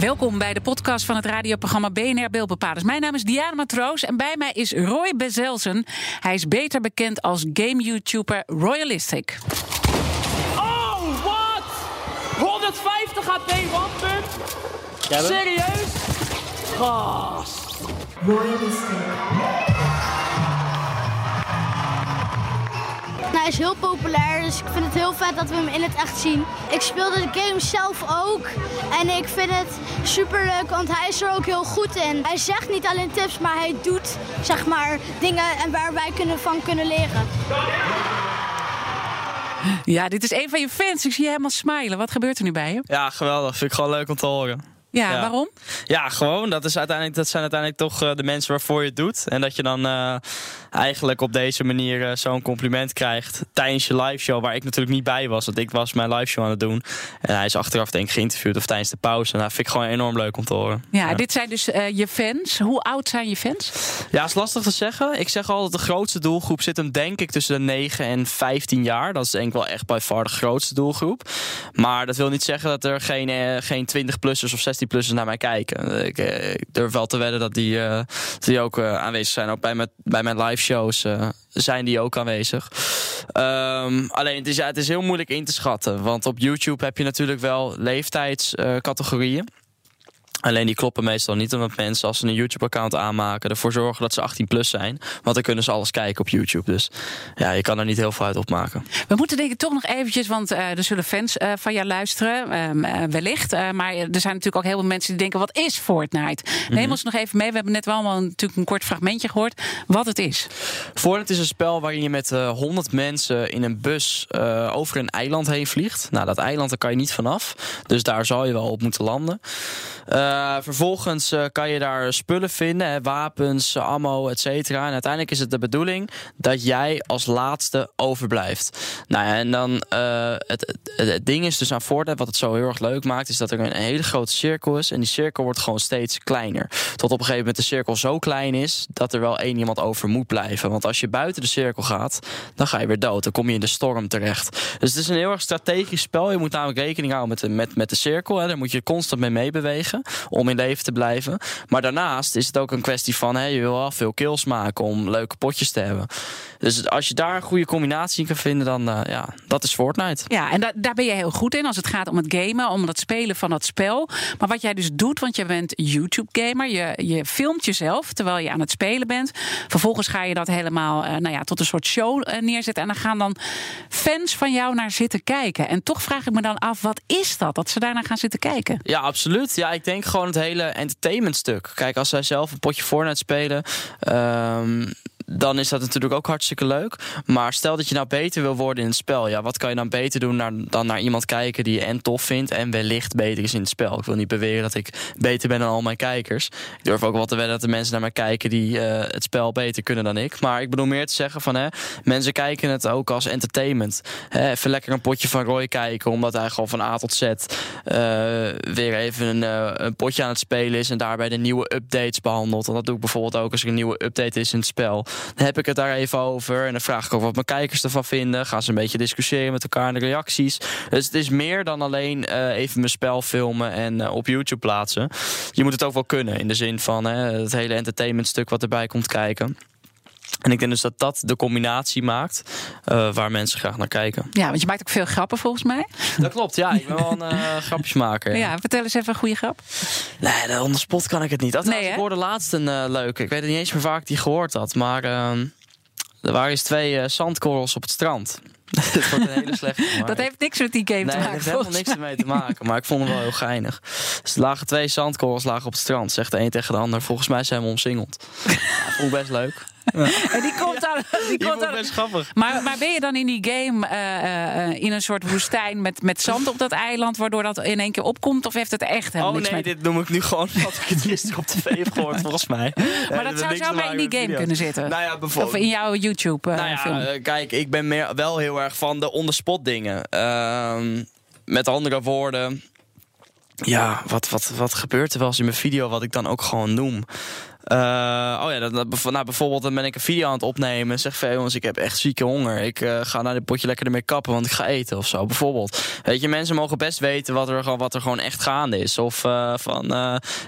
Welkom bij de podcast van het radioprogramma BNR Beeldbepalers. Mijn naam is Diana Matroos en bij mij is Roy Bezelsen. Hij is beter bekend als game-YouTuber Royalistic. Oh, wat? 150 HP, wat punt? Serieus? Gast. Nou, hij is heel populair, dus ik vind het heel vet dat we hem in het echt zien. Ik speelde de game zelf ook en ik vind het super leuk, want hij is er ook heel goed in. Hij zegt niet alleen tips, maar hij doet zeg maar dingen en waar wij kunnen van kunnen leren. Ja, dit is een van je fans. Ik zie je helemaal smilen. Wat gebeurt er nu bij je? Ja, geweldig. Vind ik gewoon leuk om te horen. Ja, Ja. waarom? Ja, gewoon. Dat, is uiteindelijk, dat zijn uiteindelijk toch eh, de mensen waarvoor je het doet. En dat je dan eh, eigenlijk op deze manier eh, zo'n compliment krijgt tijdens je live show, waar ik natuurlijk niet bij was. Want ik was mijn live show aan het doen. En hij is achteraf denk ik geïnterviewd of tijdens de pauze. En dat vind ik gewoon enorm leuk om te horen. Ja, dit zijn dus je fans. Hoe oud zijn je fans? Ja, is lastig te zeggen. Ik zeg altijd de grootste doelgroep zit hem denk ik tussen de 9 en 15 jaar. Dat is denk ik wel echt bij far de grootste doelgroep. Maar dat wil niet zeggen dat er geen, geen 20-plussers of 16-plussers naar mij kijken. Ik, eh, ik durf wel te wedden dat die, eh, dat die ook eh, aanwezig zijn. Ook bij mijn, bij mijn live shows zijn die ook aanwezig. Ehm, alleen het is, ja, het is heel moeilijk in te schatten. Want op YouTube heb je natuurlijk wel leeftijdscategorieën. Alleen die kloppen meestal niet, omdat mensen als ze een YouTube-account aanmaken ervoor zorgen dat ze 18 plus zijn. Want dan kunnen ze alles kijken op YouTube. Dus ja, je kan er niet heel veel uit opmaken. We moeten denk ik toch nog eventjes, want eh, er zullen fans eh, van jou luisteren, ehm, eh, wellicht. Maar er zijn natuurlijk ook heel veel mensen die denken, wat is Fortnite? Neem ons nog even mee. We hebben net wel allemaal natuurlijk een kort fragmentje gehoord wat het is. Fortnite is een spel waarin je met eh 100 mensen in een bus over een eiland heen vliegt. Nou, dat eiland daar kan je niet vanaf. Dus daar zal je wel op moeten landen. Eh, vervolgens eh, kan je daar spullen vinden, hè, wapens, ammo, et cetera. En uiteindelijk is het de bedoeling dat jij als laatste overblijft. Nou ja, en dan eh, het, ding is dus aan Fortnite, wat het zo heel erg leuk maakt, is dat er een hele grote cirkel is. En die cirkel wordt gewoon steeds kleiner. Tot op een gegeven moment de cirkel zo klein is dat er wel één iemand over moet blijven. Want als je buiten de cirkel gaat, dan ga je weer dood. Dan kom je in de storm terecht. Dus het is een heel erg strategisch spel. Je moet namelijk rekening houden met de, met, met de cirkel. Hè. Daar moet je constant mee meebewegen om in leven te blijven. Maar daarnaast is het ook een kwestie van... Hè, je wil wel veel kills maken om leuke potjes te hebben. Dus als je daar een goede combinatie in kan vinden, dan uh, ja, dat is Fortnite. Ja, en da daar ben je heel goed in als het gaat om het gamen, om het spelen van dat spel. Maar wat jij dus doet, want je bent YouTube-gamer, je, je filmt jezelf terwijl je aan het spelen bent. Vervolgens ga je dat helemaal uh, nou ja, tot een soort show uh, neerzetten. En dan gaan dan fans van jou naar zitten kijken. En toch vraag ik me dan af, wat is dat, dat ze daarna gaan zitten kijken? Ja, absoluut. Ja, ik denk gewoon het hele entertainmentstuk. Kijk, als zij zelf een potje Fortnite spelen... Um, dan is dat natuurlijk ook hartstikke leuk. Maar stel dat je nou beter wil worden in het spel. Ja, wat kan je dan beter doen dan naar iemand kijken die je en tof vindt en wellicht beter is in het spel. Ik wil niet beweren dat ik beter ben dan al mijn kijkers. Ik durf ook wel te wedden dat de mensen naar mij kijken die uh, het spel beter kunnen dan ik. Maar ik bedoel meer te zeggen van hè, mensen kijken het ook als entertainment. Hè, even lekker een potje van Roy kijken, omdat hij gewoon van A tot Z uh, weer even een, uh, een potje aan het spelen is en daarbij de nieuwe updates behandelt. Want dat doe ik bijvoorbeeld ook als er een nieuwe update is in het spel. Dan heb ik het daar even over. En dan vraag ik ook wat mijn kijkers ervan vinden. Gaan ze een beetje discussiëren met elkaar in de reacties. Dus het is meer dan alleen uh, even mijn spel filmen en uh, op YouTube plaatsen. Je moet het ook wel kunnen. In de zin van hè, het hele entertainmentstuk wat erbij komt kijken. En ik denk dus dat dat de combinatie maakt uh, waar mensen graag naar kijken. Ja, want je maakt ook veel grappen volgens mij. Dat klopt, ja. Ik ben wel een uh, grapjesmaker. Ja. ja, vertel eens even een goede grap. Nee, on the spot kan ik het niet. Althans, nee, ik hoorde laatst een uh, leuke. Ik weet niet eens meer waar ik die gehoord had. Maar ehm, er waren eens twee zandkorrels op het strand. dat wordt een hele slechte. Dat heeft niks met die game nee, te maken. Dat heeft helemaal niks ermee te maken. Maar ik vond hem wel heel geinig. Dus er lagen twee zandkorrels lagen op het strand. Zegt de een tegen de ander. Volgens mij zijn we omsingeld. ja, vond ik best leuk. Ja. En die Die, komt best grappig. Maar, maar ben je dan in die game uh, uh, in een soort woestijn met, met zand op dat eiland, waardoor dat in één keer opkomt? Of heeft het echt helemaal oh, nee, dit noem ik nu gewoon wat ik het gisteren op tv heb gehoord, volgens mij. Maar dat, zou zomaar in die game kunnen zitten. Nou ja, bijvoorbeeld. Of in jouw YouTube nou ja, film. kijk, ik ben meer, wel heel erg van de on-the-spot dingen. Uh, met andere woorden. Ja, wat, wat, wat gebeurt er wel eens in mijn video wat ik dan ook gewoon noem? Uh, oh ja, dat, dat, nou, bijvoorbeeld dan ben ik een video aan het opnemen en zeg van jongens, ik heb echt zieke honger. Ik uh, ga naar dit potje lekker ermee kappen, want ik ga eten of zo. Bijvoorbeeld. Weet je, mensen mogen best weten wat er, wat er gewoon echt gaande is. Of uh, van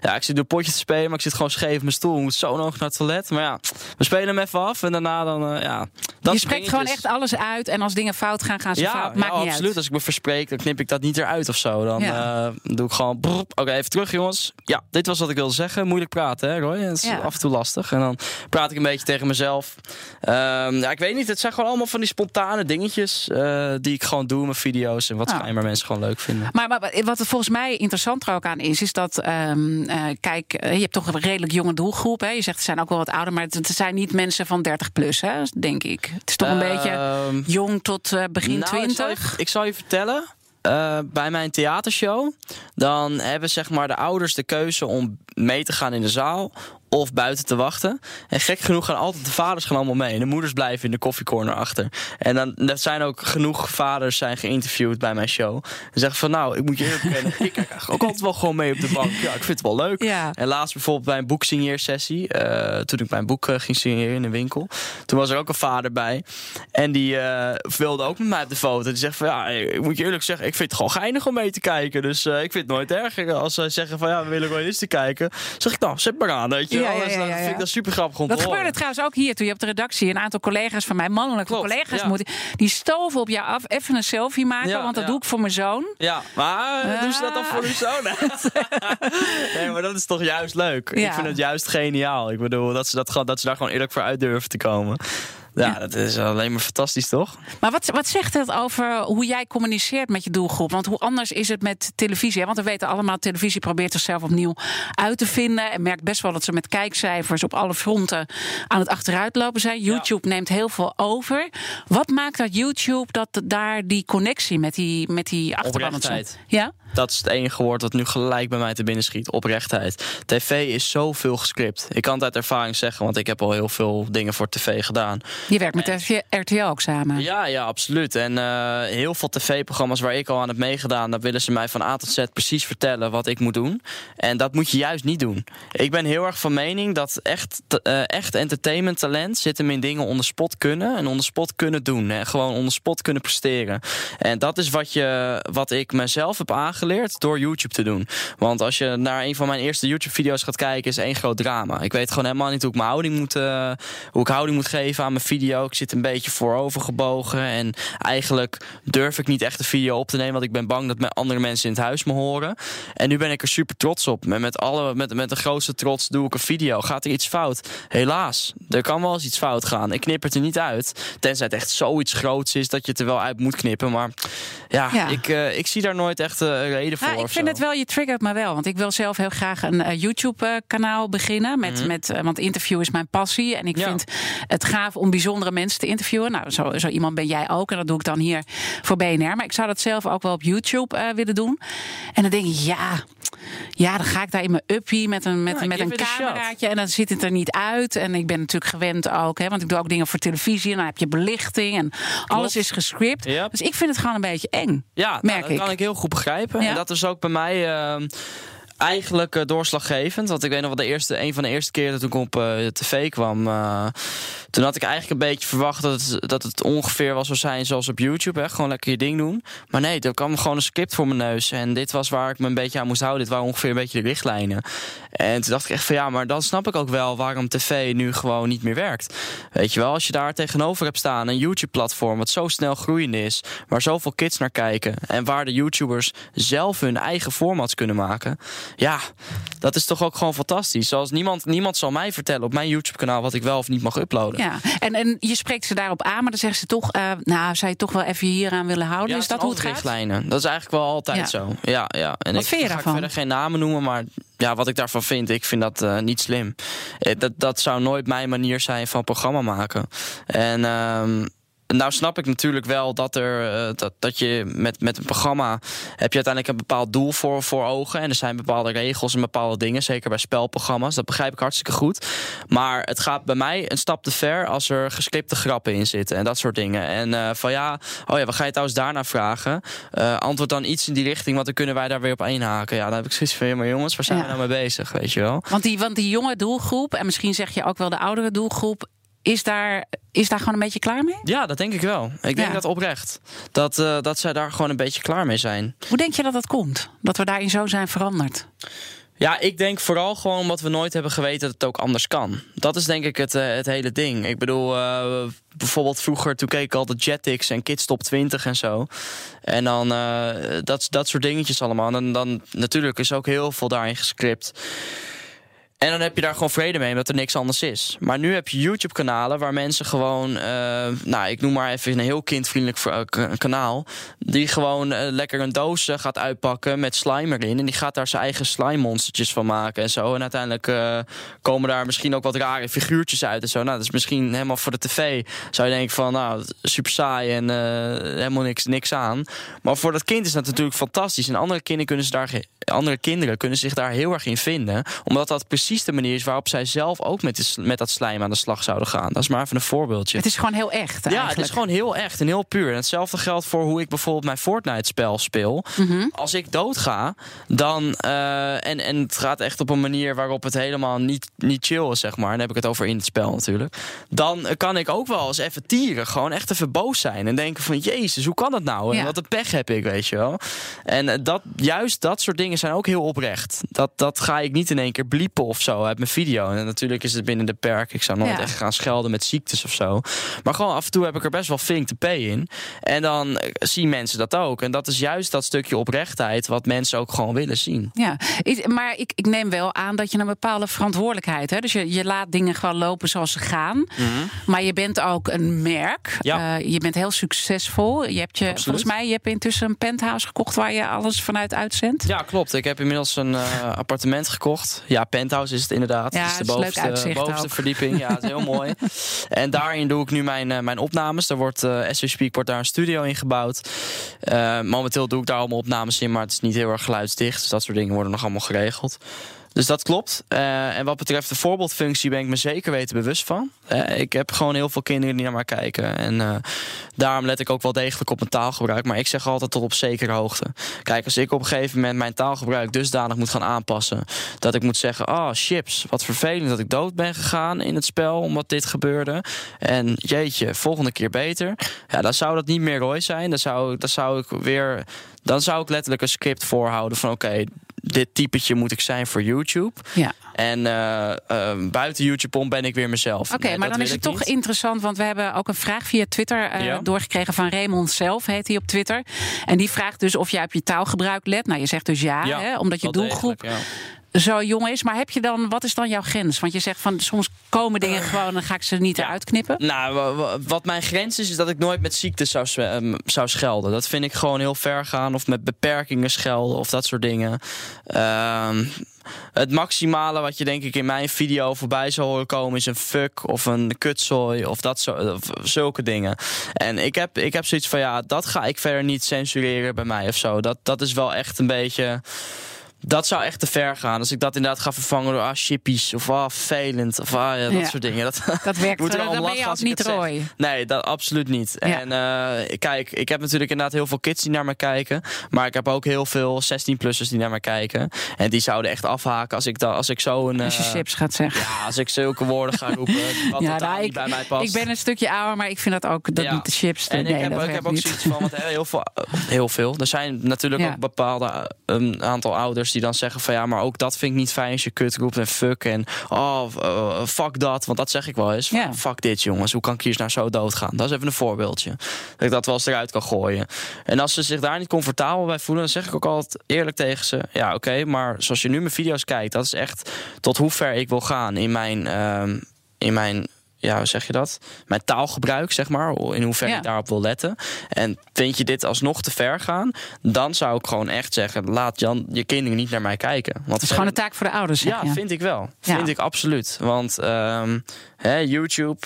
ja, ik zit een potje te spelen, maar ik zit gewoon scheef in mijn stoel. Ik moet zo nog naar het toilet. Maar ja, we spelen hem even af en daarna dan ja. Dat je spreekt gewoon echt alles uit en als dingen fout gaan, gaan ze ja, fout. Maakt ja, niet absoluut. uit. Als ik me verspreek, dan knip ik dat niet eruit of zo. Dan Ja. doe ik gewoon. Oké, even terug, jongens. Ja, dit was wat ik wilde zeggen. Moeilijk praten, hè, Roy? Is Ja. af en toe lastig. En dan praat ik een beetje tegen mezelf. Ehm, ja, ik weet niet. Het zijn gewoon allemaal van die spontane dingetjes eh, die ik gewoon doe in mijn video's. En wat Ja. schijnbaar mensen gewoon leuk vinden. Maar, maar wat er volgens mij interessant er ook aan is, is dat, ehm, eh, kijk, eh, je hebt toch een redelijk jonge doelgroep. Hè? Je zegt, ze zijn ook wel wat ouder, maar het, het zijn niet mensen van 30 plus, hè, denk ik. Het is toch een beetje Ehm, jong tot begin nou, ik zal 20. je- Ik zal je vertellen. bij mijn theatershow, dan hebben zeg maar de ouders de keuze om mee te gaan in de zaal of buiten te wachten. En gek genoeg gaan altijd de vaders gaan allemaal mee. En de moeders blijven in de koffiecorner achter. En dan er zijn ook genoeg vaders zijn geïnterviewd bij mijn show. En zeggen van nou, ik moet je eerlijk bekennen, ik kijk eigenlijk ook altijd wel gewoon mee op de bank. Ja, ik vind het wel leuk. Ja. En laatst bijvoorbeeld bij een boeksigneersessie, eh toen ik mijn boek eh, ging signeren in een winkel. Toen was er ook een vader bij. En die eh, wilde ook met mij op de foto. Die zegt van ja, ik moet je eerlijk zeggen, ik vind het gewoon geinig om mee te kijken. Dus ik vind het nooit erger als zij zeggen van ja, we willen gewoon eens te kijken. Zeg ik nou, zet maar aan, weet je Ja, wel. Dus dan vind ik dat super grappig om Dat gebeurde trouwens ook hier toen je op de redactie een aantal collega's van mij, mannelijke Klopt, collega's, moeten, die stoven op jou af, even een selfie maken, want dat doe ik voor mijn zoon. Ja, maar Ah. doen ze dat dan voor hun zoon? nee, maar dat is toch juist leuk. Ik vind het juist geniaal. Ik bedoel, dat ze, dat, gewoon- dat ze daar gewoon eerlijk voor uit durven te komen. Ja, dat is alleen maar fantastisch, toch? Maar wat, wat zegt het over hoe jij communiceert met je doelgroep? Want hoe anders is het met televisie? hè? Want we weten allemaal, televisie probeert zichzelf opnieuw uit te vinden. En merkt best wel dat ze met kijkcijfers op alle fronten aan het achteruitlopen zijn. YouTube neemt heel veel over. Wat maakt dat YouTube dat daar die connectie met die, met die achterban... Oprechtheid. Ja? Dat is het enige woord wat nu gelijk bij mij te binnen schiet. Oprechtheid. TV is zoveel gescript. Ik kan het uit ervaring zeggen, want ik heb al heel veel dingen voor tv gedaan. Je werkt met de RTL ook samen. Ja, ja, absoluut. En eh, heel veel tv-programma's waar ik al aan heb meegedaan, daar willen ze mij van A tot Z precies vertellen wat ik moet doen. En dat moet je juist niet doen. Ik ben heel erg van mening dat echt, eh, echt entertainment talent zit hem in dingen onder spot kunnen en onder spot kunnen doen. Hè. Gewoon onder spot kunnen presteren. En dat is wat, je, wat ik mezelf heb aangeleerd door YouTube te doen. Want als je naar een van mijn eerste YouTube-video's gaat kijken, is één groot drama. Ik weet gewoon helemaal niet hoe ik mijn houding moet, eh, hoe ik houding moet geven aan mijn video. Ik zit een beetje voorover gebogen. En eigenlijk durf ik niet echt een video op te nemen. Want ik ben bang dat mijn andere mensen in het huis me horen. En nu ben ik er super trots op. En met, alle, met, met de grootste trots doe ik een video. Gaat er iets fout? Helaas. Er kan wel eens iets fout gaan. Ik knip het er niet uit. Tenzij het echt zoiets groots is dat je het er wel uit moet knippen. Maar ja, Ja. Ik, eh, ik zie daar nooit echt eh, reden voor. Ja, ik vind zo. het wel, je triggert me wel. Want ik wil zelf heel graag een eh, YouTube-kanaal beginnen. Met, met, eh, want interview is mijn passie. En ik Mhm. Ja. vind het gaaf om bijzondere mensen te interviewen. Nou, zo, zo iemand ben jij ook. En dat doe ik dan hier voor BNR. Maar ik zou dat zelf ook wel op YouTube eh, willen doen. En dan denk ik, ja... Ja, dan ga ik daar in mijn uppie met een, met, Ja, met een cameraatje. En dan ziet het er niet uit. En ik ben natuurlijk gewend ook. Hè, want ik doe ook dingen voor televisie. En dan heb je belichting. En alles is gescript. Ja. Dus ik vind het gewoon een beetje eng. Ja, nou, merk dat ik. kan ik heel goed begrijpen. Ja. En dat is ook bij mij ehm, eigenlijk eh, doorslaggevend. Want ik weet nog wel, de eerste, een van de eerste keren toen ik op eh, tv kwam... eh, toen had ik eigenlijk een beetje verwacht dat het, dat het ongeveer was zou zijn zoals op YouTube. Hè? Gewoon lekker je ding doen. Maar nee, er kwam gewoon een script voor mijn neus. En dit was waar ik me een beetje aan moest houden. Dit waren ongeveer een beetje de richtlijnen. En toen dacht ik echt van ja, maar dan snap ik ook wel waarom tv nu gewoon niet meer werkt. Weet je wel, als je daar tegenover hebt staan een YouTube-platform wat zo snel groeiend is, waar zoveel kids naar kijken en waar de YouTubers zelf hun eigen formats kunnen maken. Ja, dat is toch ook gewoon fantastisch. Zoals niemand, niemand zal mij vertellen op mijn YouTube-kanaal wat ik wel of niet mag uploaden. Ja, en, en je spreekt ze daarop aan, maar dan zeggen ze toch, eh, nou, zou je toch wel even hier aan willen houden? Ja, is dat hoe het gaat? richtlijnen. Dat is eigenlijk wel altijd Ja. zo. Ja, ja. En Wat ik vind je ga daarvan? verder geen namen noemen, maar ja, wat ik daarvan vind, ik vind dat eh, niet slim. Eh, Dat, dat zou nooit mijn manier zijn van programma maken. En ehm, nou snap ik natuurlijk wel dat, er, eh, dat, dat je met, met een programma heb je uiteindelijk een bepaald doel voor, voor ogen. En er zijn bepaalde regels en bepaalde dingen, zeker bij spelprogramma's. Dat begrijp ik hartstikke goed. Maar het gaat bij mij een stap te ver als er gescripte grappen in zitten en dat soort dingen. En uh, van ja, oh ja, wat ga je trouwens daarna vragen? Uh, antwoord dan iets in die richting, want dan kunnen wij daar weer op inhaken. Ja, dan heb ik zoiets van, maar jongens, waar zijn Ja. we nou mee bezig, weet je wel? Want die, want die jonge doelgroep, en misschien zeg je ook wel de oudere doelgroep, is daar, is daar gewoon een beetje klaar mee? Ja, dat denk ik wel. Ik denk Ja. dat oprecht. Dat, eh, dat zij daar gewoon een beetje klaar mee zijn. Hoe denk je dat dat komt? Dat we daarin zo zijn veranderd? Ja, ik denk vooral gewoon omdat we nooit hebben geweten dat het ook anders kan. Dat is denk ik het, eh, het hele ding. Ik bedoel, eh, bijvoorbeeld vroeger toen keek ik altijd Jetix en Kids Top 20 en zo. En dan dat, dat soort dingetjes allemaal. En dan natuurlijk is ook heel veel daarin gescript. En dan heb je daar gewoon vrede mee, omdat er niks anders is. Maar nu heb je YouTube-kanalen waar mensen gewoon, eh, nou, ik noem maar even een heel kindvriendelijk eh, kanaal, die gewoon eh, lekker een doos gaat uitpakken met slime erin. En die gaat daar zijn eigen slime-monstertjes van maken en zo. En uiteindelijk komen daar misschien ook wat rare figuurtjes uit en zo. Nou, dat is misschien helemaal voor de tv. Zou je denken van, nou, super saai en helemaal niks, niks aan. Maar voor dat kind is dat natuurlijk fantastisch. En andere kinderen kunnen, daar, andere kinderen kunnen zich daar heel erg in vinden. Omdat dat precies de manier is waarop zij zelf ook met, de met dat slijm aan de slag zouden gaan. Dat is maar even een voorbeeldje. Het is gewoon heel echt Ja, het is gewoon heel echt en heel puur. En hetzelfde geldt voor hoe ik bijvoorbeeld mijn Fortnite-spel speel. Mhm. Als ik doodga, dan. eh, en, en het gaat echt op een manier waarop het helemaal niet, niet chill is, zeg maar. Dan heb ik het over in het spel natuurlijk. Dan kan ik ook wel eens even tieren. Gewoon echt even boos zijn. En denken van, Jezus, hoe kan dat nou? En Ja. wat een pech heb ik, weet je wel. En eh, dat, juist dat soort dingen zijn ook heel oprecht. Dat, dat ga ik niet in één keer bliepen of zo uit mijn video. En natuurlijk is het binnen de perk. Ik zou nooit Ja. echt gaan schelden met ziektes of zo. Maar gewoon af en toe heb ik er best wel flink te pay in. En dan eh, zien mensen dat ook. En dat is juist dat stukje oprechtheid wat mensen ook gewoon willen zien. Ja, maar ik, ik neem wel aan dat je een bepaalde verantwoordelijkheid hebt. Dus je, je laat dingen gewoon lopen zoals ze gaan. Maar je bent ook een merk. Mhm. Ja. Eh, je bent heel succesvol. Je hebt je, Absoluut. volgens mij, je hebt intussen een penthouse gekocht waar je alles vanuit uitzendt. Ja, klopt. Ik heb inmiddels een eh, appartement gekocht. Ja, penthouse is het inderdaad. Ja, het is het de bovenste, bovenste verdieping. Ja, het is heel mooi. En daarin doe ik nu mijn, eh, mijn opnames. Daar wordt, eh as we speak, wordt daar een studio in gebouwd. Eh, momenteel doe ik daar allemaal opnames in, maar het is niet heel erg geluidsdicht. Dus dat soort dingen worden nog allemaal geregeld. Dus dat klopt. Eh, en wat betreft de voorbeeldfunctie ben ik me zeker weten bewust van. Eh, ik heb gewoon heel veel kinderen die naar mij kijken. En eh, daarom let ik ook wel degelijk op mijn taalgebruik. Maar ik zeg altijd tot op zekere hoogte. Kijk, als ik op een gegeven moment mijn taalgebruik dusdanig moet gaan aanpassen. Dat ik moet zeggen, oh chips, wat vervelend dat ik dood ben gegaan in het spel. Omdat dit gebeurde. En jeetje, volgende keer beter. Ja, dan zou dat niet meer Roy zijn. Dan zou, dan zou ik weer... Dan zou ik letterlijk een script voorhouden van oké, dit typetje moet ik zijn voor YouTube. Ja. En eh, eh, buiten YouTube om ben ik weer mezelf. Oké, Nee, maar dan is het toch niet. interessant, want we hebben ook een vraag via Twitter eh, Ja. doorgekregen van Raymond zelf, heet hij op Twitter. En die vraagt dus of jij op je taalgebruik let. Nou, je zegt dus ja, Ja, hè, omdat je doelgroep degelijk. Zo jong is. Maar heb je dan, wat is dan jouw grens? Want je zegt van soms komen dingen gewoon en dan ga ik ze niet eruit knippen. Nou, wa- wa- wat mijn grens is, is dat ik nooit met ziektes zou, ehm, zou schelden. Dat vind ik gewoon heel ver gaan. Of met beperkingen schelden of dat soort dingen. Ehm, het maximale wat je denk ik in mijn video voorbij zou horen komen... is een fuck of een kutzooi of, dat zo, of zulke dingen. En ik heb, ik heb zoiets van, ja, dat ga ik verder niet censureren bij mij of zo. Dat, dat is wel echt een beetje... Dat zou echt te ver gaan. Als ik dat inderdaad ga vervangen door ah, chippies of ah, vervelend of ah, ja, dat Ja. soort dingen. Dat, Dat werkt, moet er eh, al ben je als niet rooi. Nee, dat absoluut niet. Ja. En eh, kijk, ik heb natuurlijk inderdaad heel veel kids die naar me kijken. Maar ik heb ook heel veel 16-plussers die naar me kijken. En die zouden echt afhaken als ik, da, als ik zo een... Als je eh, chips gaat zeggen. ja, als ik zulke woorden ga roepen, wat Ja, nou, niet ik, bij mij past. ik ben een stukje ouder, maar ik vind dat ook dat niet de chips. En nee, ik heb, ik heb ook niet. zoiets van, want heel veel, heel veel. Er zijn natuurlijk ook bepaalde eh, een aantal ouders die dan zeggen van ja, maar ook dat vind ik niet fijn als je kut roept en fuck en oh, eh, fuck dat. Want dat zeg ik wel eens. Ja. Fuck dit jongens, hoe kan ik hier nou zo doodgaan? Dat is even een voorbeeldje. Dat ik dat wel eens eruit kan gooien. En als ze zich daar niet comfortabel bij voelen, dan zeg ik ook altijd eerlijk tegen ze. Ja, oké, maar zoals je nu mijn video's kijkt, dat is echt tot hoe ver ik wil gaan in mijn, ehm, in mijn ja, hoe zeg je dat? Mijn taalgebruik, zeg maar. In hoeverre Ja. ik daarop wil letten. En vind je dit alsnog te ver gaan? Dan zou ik gewoon echt zeggen: laat Jan, je kinderen niet naar mij kijken. Want Het is gewoon een taak voor de ouders. ja, je. vind ik wel. Ja. Vind ik absoluut. Want ehm, hè, YouTube.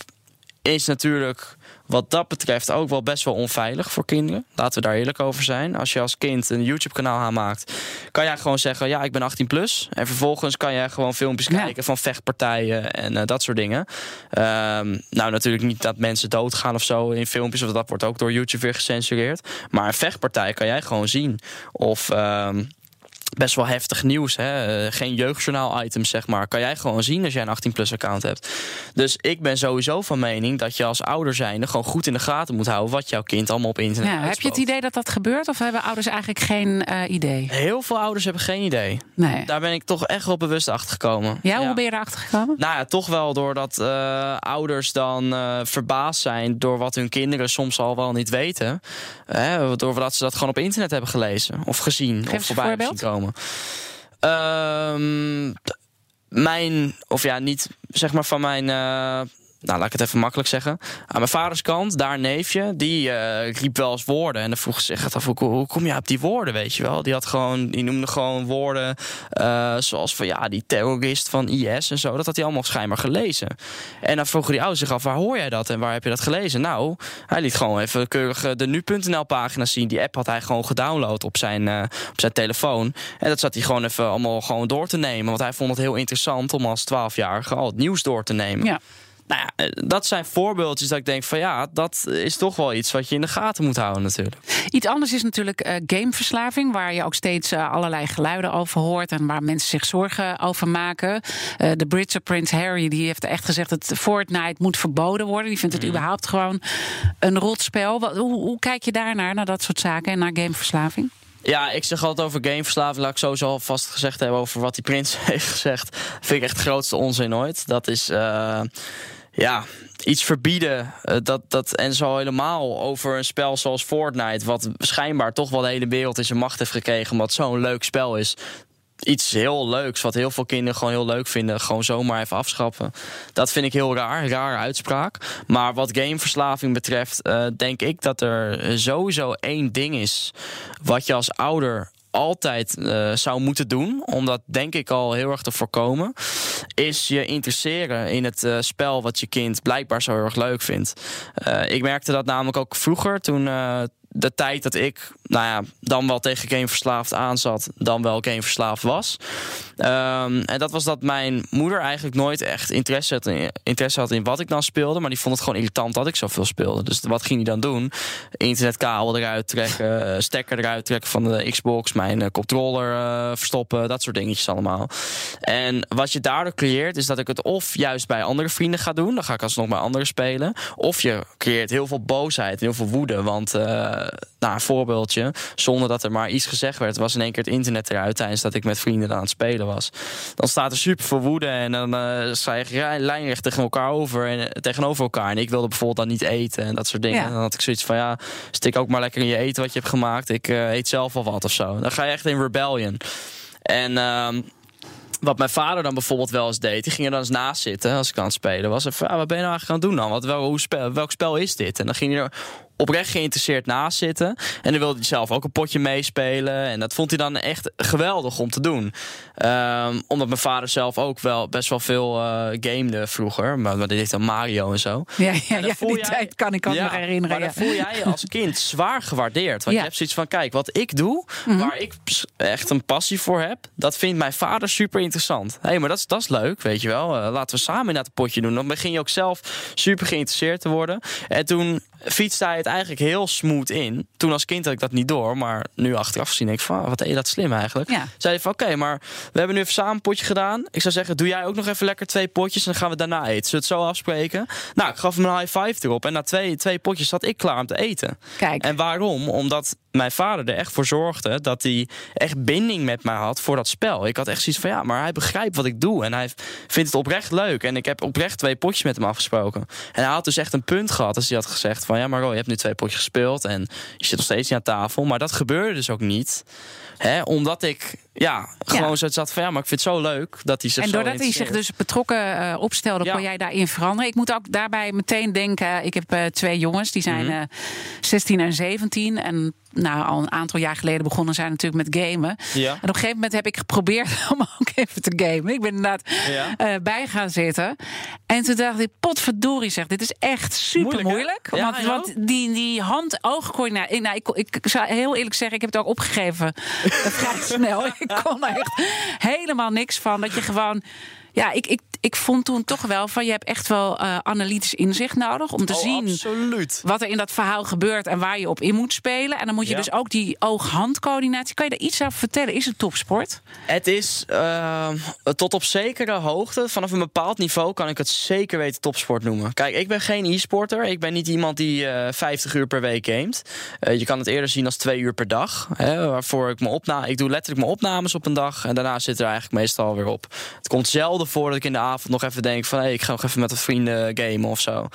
is natuurlijk wat dat betreft ook wel best wel onveilig voor kinderen. Laten we daar eerlijk over zijn. Als je als kind een YouTube-kanaal aanmaakt, kan jij gewoon zeggen: Ja, ik ben 18 plus. En vervolgens kan jij gewoon filmpjes kijken van vechtpartijen en eh, dat soort dingen. Ehm, nou, natuurlijk niet dat mensen doodgaan of zo in filmpjes, of dat wordt ook door YouTube weer gecensureerd. Maar een vechtpartij kan jij gewoon zien. Of. Ehm, best wel heftig nieuws. Hè? Eh, geen jeugdjournaal-items, zeg maar. Kan jij gewoon zien als jij een 18-plus-account hebt. Dus ik ben sowieso van mening dat je als ouder zijnde... gewoon goed in de gaten moet houden wat jouw kind allemaal op internet ja, Heb je het idee dat dat gebeurt? Of hebben ouders eigenlijk geen uh, idee? Heel veel ouders hebben geen idee. Nee. Daar ben ik toch echt wel bewust achter gekomen. Ja, hoe ben je erachter gekomen? Nou ja, toch wel doordat uh, ouders dan uh, verbaasd zijn... door wat hun kinderen soms al wel niet weten. doordat ze dat gewoon op internet hebben gelezen of gezien. Geef of voorbij zien komen Um, mijn, of ja, niet zeg maar van mijn. Nou laat ik het even makkelijk zeggen. Aan mijn vaders kant, daar neefje, die uh, riep wel eens woorden. En dan vroeg ze zich af, hoe, kom je op die woorden, weet je wel? Die, had gewoon, die noemde gewoon woorden uh, zoals van ja, die terrorist van IS en zo. Dat had hij allemaal schijnbaar gelezen. En dan vroegen die ouders zich af, waar hoor jij dat en waar heb je dat gelezen? Nou, hij liet gewoon even keurig eh, de nu.nl pagina zien. Die app had hij gewoon gedownload op zijn, op zijn telefoon. En dat zat hij gewoon even allemaal gewoon door te nemen. Want hij vond het heel interessant om als 12-jarige al het nieuws door te nemen. Ja. Nou ja, eh, dat zijn voorbeeldjes dat ik denk van ja, dat is toch wel iets wat je in de gaten moet houden natuurlijk. Iets anders is natuurlijk uh, gameverslaving, waar je ook steeds uh, allerlei geluiden over hoort en waar mensen zich zorgen over maken. Uh, de Britse Prins Harry die heeft echt gezegd dat Fortnite moet verboden worden. Die vindt het mm. überhaupt gewoon een rotspel. Wat, hoe, hoe kijk je daarnaar, naar dat soort zaken en naar gameverslaving? Ja, ik zeg altijd over gameverslaving. Laat ik sowieso alvast gezegd hebben over wat die prins heeft gezegd. Vind ik echt de grootste onzin ooit. Dat is. Uh, ja, iets verbieden. Uh, dat, dat, en zo helemaal over een spel zoals Fortnite. Wat schijnbaar toch wel de hele wereld in zijn macht heeft gekregen. Omdat zo'n leuk spel is iets heel leuks, wat heel veel kinderen gewoon heel leuk vinden, gewoon zomaar even afschaffen. Dat vind ik heel raar, rare uitspraak. Maar wat gameverslaving betreft, uh, denk ik dat er sowieso één ding is wat je als ouder altijd uh, zou moeten doen, om dat denk ik al heel erg te voorkomen, is je interesseren in het uh, spel wat je kind blijkbaar zo heel erg leuk vindt. Uh, ik merkte dat namelijk ook vroeger toen de tijd dat ik, nou ja, dan wel tegen gameverslaafd aanzat, dan wel gameverslaafd was. Um, en dat was dat mijn moeder eigenlijk nooit echt interesse had, in, interesse had in wat ik dan speelde. Maar die vond het gewoon irritant dat ik zoveel speelde. Dus wat ging hij dan doen? Internetkabel eruit trekken, eh, stekker eruit trekken van de Xbox, mijn uh, controller uh, verstoppen, dat soort dingetjes allemaal. En wat je daardoor creëert, is dat ik het of juist bij andere vrienden ga doen. Dan ga ik alsnog bij anderen spelen. Of je creëert heel veel boosheid heel veel woede. Want eh, nou, een zonder dat er maar iets gezegd werd, was in één keer het internet eruit tijdens dat ik met vrienden aan het spelen was. Dan staat er super veel woede en dan uh, sta je lijnrecht tegen elkaar over en eh, tegenover elkaar. En ik wilde bijvoorbeeld dan niet eten en dat soort dingen. En dan had ik zoiets van ja, stik ook maar lekker in je eten wat je hebt gemaakt. Ik eet zelf al wat of zo. Dan ga je echt in rebellion. En ehm, wat mijn vader dan bijvoorbeeld wel eens deed, die ging er dan eens naast zitten als ik aan het spelen was. En ah, wat ben je nou eigenlijk aan het doen dan? Wat, wel, hoe spel, welk spel is dit? En dan ging hij er oprecht geïnteresseerd naast zitten. En dan wilde hij zelf ook een potje meespelen. En dat vond hij dan echt geweldig om te doen. Um, omdat mijn vader zelf ook wel best wel veel uh, gamede vroeger. Maar, maar dit heeft dan Mario en zo. Ja, ja, ja die jij, tijd kan ik ook nog herinneren. Maar dan voel jij je als kind zwaar gewaardeerd. Want je hebt zoiets van, kijk, wat ik doe, mhm. waar ik echt een passie voor heb, dat vindt mijn vader super interessant. Hé, hey, maar dat is, dat is leuk, weet je wel. Uh, laten we samen in dat potje doen. Dan begin je ook zelf super geïnteresseerd te worden. En toen fietste hij het eigenlijk heel smooth in. Toen als kind had ik dat niet door, maar nu achteraf denk ik van, wat deed je dat slim eigenlijk. Ja. Zei van, oké, maar we hebben nu even samen een potje gedaan. Ik zou zeggen, doe jij ook nog even lekker twee potjes en dan gaan we daarna eten. Zullen we het zo afspreken? Nou, ik gaf hem een high five erop en na twee, twee potjes zat ik klaar om te eten. Kijk. En waarom? Omdat mijn vader er echt voor zorgde dat hij echt binding met mij had voor dat spel. Ik had echt zoiets van ja, maar hij begrijpt wat ik doe en hij vindt het oprecht leuk. En ik heb oprecht twee potjes met hem afgesproken. En hij had dus echt een punt gehad als hij had gezegd van ja, maar je hebt nu twee potjes gespeeld en je zit nog steeds niet aan tafel. Maar dat gebeurde dus ook niet. Hè, omdat ik ja, gewoon zo zat van ja, maar ik vind het zo leuk dat hij zich En doordat hij zich dus betrokken uh, opstelde, kon jij daarin veranderen. Ik moet ook daarbij meteen denken, ik heb uh, twee jongens, die zijn uh, 16 en 17 en nou, al een aantal jaar geleden begonnen zijn natuurlijk met gamen. Ja. En op een gegeven moment heb ik geprobeerd om ook even te gamen. Ik ben inderdaad Ja. eh, bij gaan zitten. En toen dacht ik, potverdorie zeg, dit is echt super Moeilijk, want, die, die hand-oogcoördinatie... Nou, ik, ik, ik zou heel eerlijk zeggen, ik heb het ook opgegeven eh, vrij snel. Ik kon er echt helemaal niks van. Dat je gewoon... Ja, ik, ik, ik vond toen toch wel van je hebt echt wel eh, analytisch inzicht nodig om te Oh, zien absoluut. wat er in dat verhaal gebeurt en waar je op in moet spelen. En dan moet je Ja. dus ook die oog-handcoördinatie. Kan je daar iets over vertellen? Is het topsport? Het is eh, tot op zekere hoogte, vanaf een bepaald niveau kan ik het zeker weten topsport noemen. Kijk, ik ben geen e-sporter. Ik ben niet iemand die eh 50 uur per week gamet. Eh, je kan het eerder zien als twee uur per dag. Hè, waarvoor ik me opna ik doe letterlijk mijn opnames op een dag. En daarna zit er eigenlijk meestal weer op. Het komt zelden voor dat ik in de avond nog even denk van... hé, ik ga nog even met wat vrienden gamen of zo.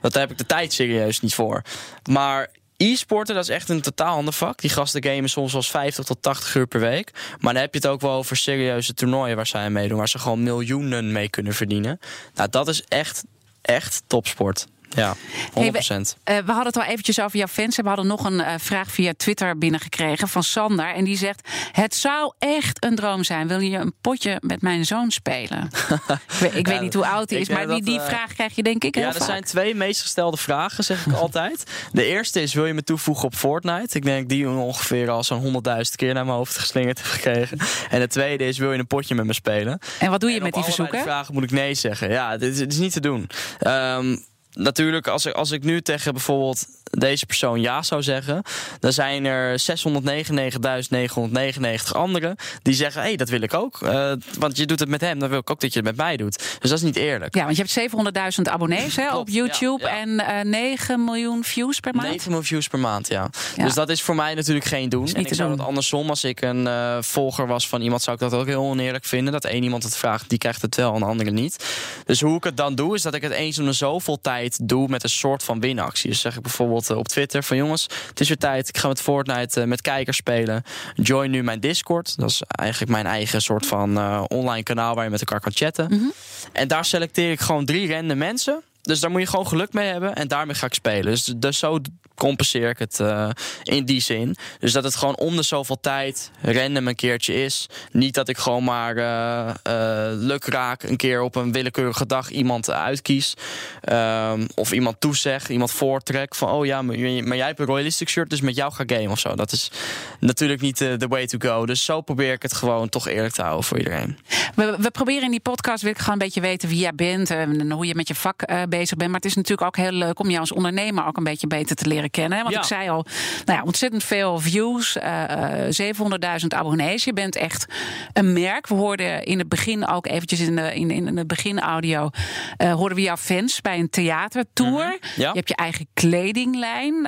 Dat heb ik de tijd serieus niet voor. Maar e-sporten, dat is echt een totaal ander vak. Die gasten gamen soms wel eens 50 tot 80 uur per week. Maar dan heb je het ook wel over serieuze toernooien waar zij aan meedoen... waar ze gewoon miljoenen mee kunnen verdienen. Nou, dat is echt, echt topsport. Ja, 100%. Hey, we, eh, we hadden het al eventjes over jouw fans. En we hadden nog een eh, vraag via Twitter binnengekregen van Sander. En die zegt: Het zou echt een droom zijn. Wil je een potje met mijn zoon spelen? ik weet, niet hoe oud hij is, maar die, die eh, vraag krijg je denk ik heel Ja, er vaak. zijn twee meest gestelde vragen, zeg ik altijd. De eerste is, wil je me toevoegen op Fortnite? Ik denk die ongeveer al zo'n 100.000 keer naar mijn hoofd geslingerd heb gekregen. En de tweede is, wil je een potje met me spelen? En wat doe je En met die verzoeken? de vragen moet ik nee zeggen. Ja, dit is, dit is niet te doen. Ehm, natuurlijk, als ik, als ik nu tegen bijvoorbeeld deze persoon ja zou zeggen, dan zijn er 699.999 anderen die zeggen: hé, hey, dat wil ik ook. Eh, want je doet het met hem, dan wil ik ook dat je het met mij doet. Dus dat is niet eerlijk. Ja, want je hebt 700.000 abonnees hè, op YouTube ja, ja. en eh 9 miljoen views per maand. 9 miljoen views per maand, ja. Ja. Dus dat is voor mij natuurlijk geen doen. niet En ik te zou doen. dat andersom, als ik een eh, volger was van iemand, zou ik dat ook heel oneerlijk vinden. Dat één iemand het vraagt, die krijgt het wel en de andere niet. Dus hoe ik het dan doe, is dat ik het eens in de zoveel tijd doe met een soort van winactie. Dus zeg ik bijvoorbeeld eh, op Twitter van jongens, het is weer tijd. Ik ga met Fortnite eh, met kijkers spelen. Join nu mijn Discord. Dat is eigenlijk mijn eigen soort van eh, online kanaal waar je met elkaar kan chatten. Mhm. En daar selecteer ik gewoon drie random mensen. Dus daar moet je gewoon geluk mee hebben. En daarmee ga ik spelen. Dus, dus zo compenseer ik het eh, in die zin. Dus dat het gewoon om de zoveel tijd random een keertje is. Niet dat ik gewoon maar eh eh, lukraak een keer op een willekeurige dag iemand uitkies. Ehm, of iemand toezeg, iemand voortrek. Van oh ja, maar, jij hebt een royalistic shirt, dus met jou ga game of zo. Dat is natuurlijk niet de way to go. Dus zo probeer ik het gewoon toch eerlijk te houden voor iedereen. We, we proberen in die podcast wil ik gewoon een beetje weten wie jij bent en hoe je met je vak bezig bent. Maar het is natuurlijk ook heel leuk om jou als ondernemer ook een beetje beter te leren kennen. Want Ja. ik zei al, nou ja, ontzettend veel views, eh, eh, 700.000 abonnees. Je bent echt een merk. We hoorden in het begin ook eventjes in de, in, in de beginaudio, eh hoorden we jouw fans bij een theatertour. Mhm. Ja. Je hebt je eigen kledinglijn.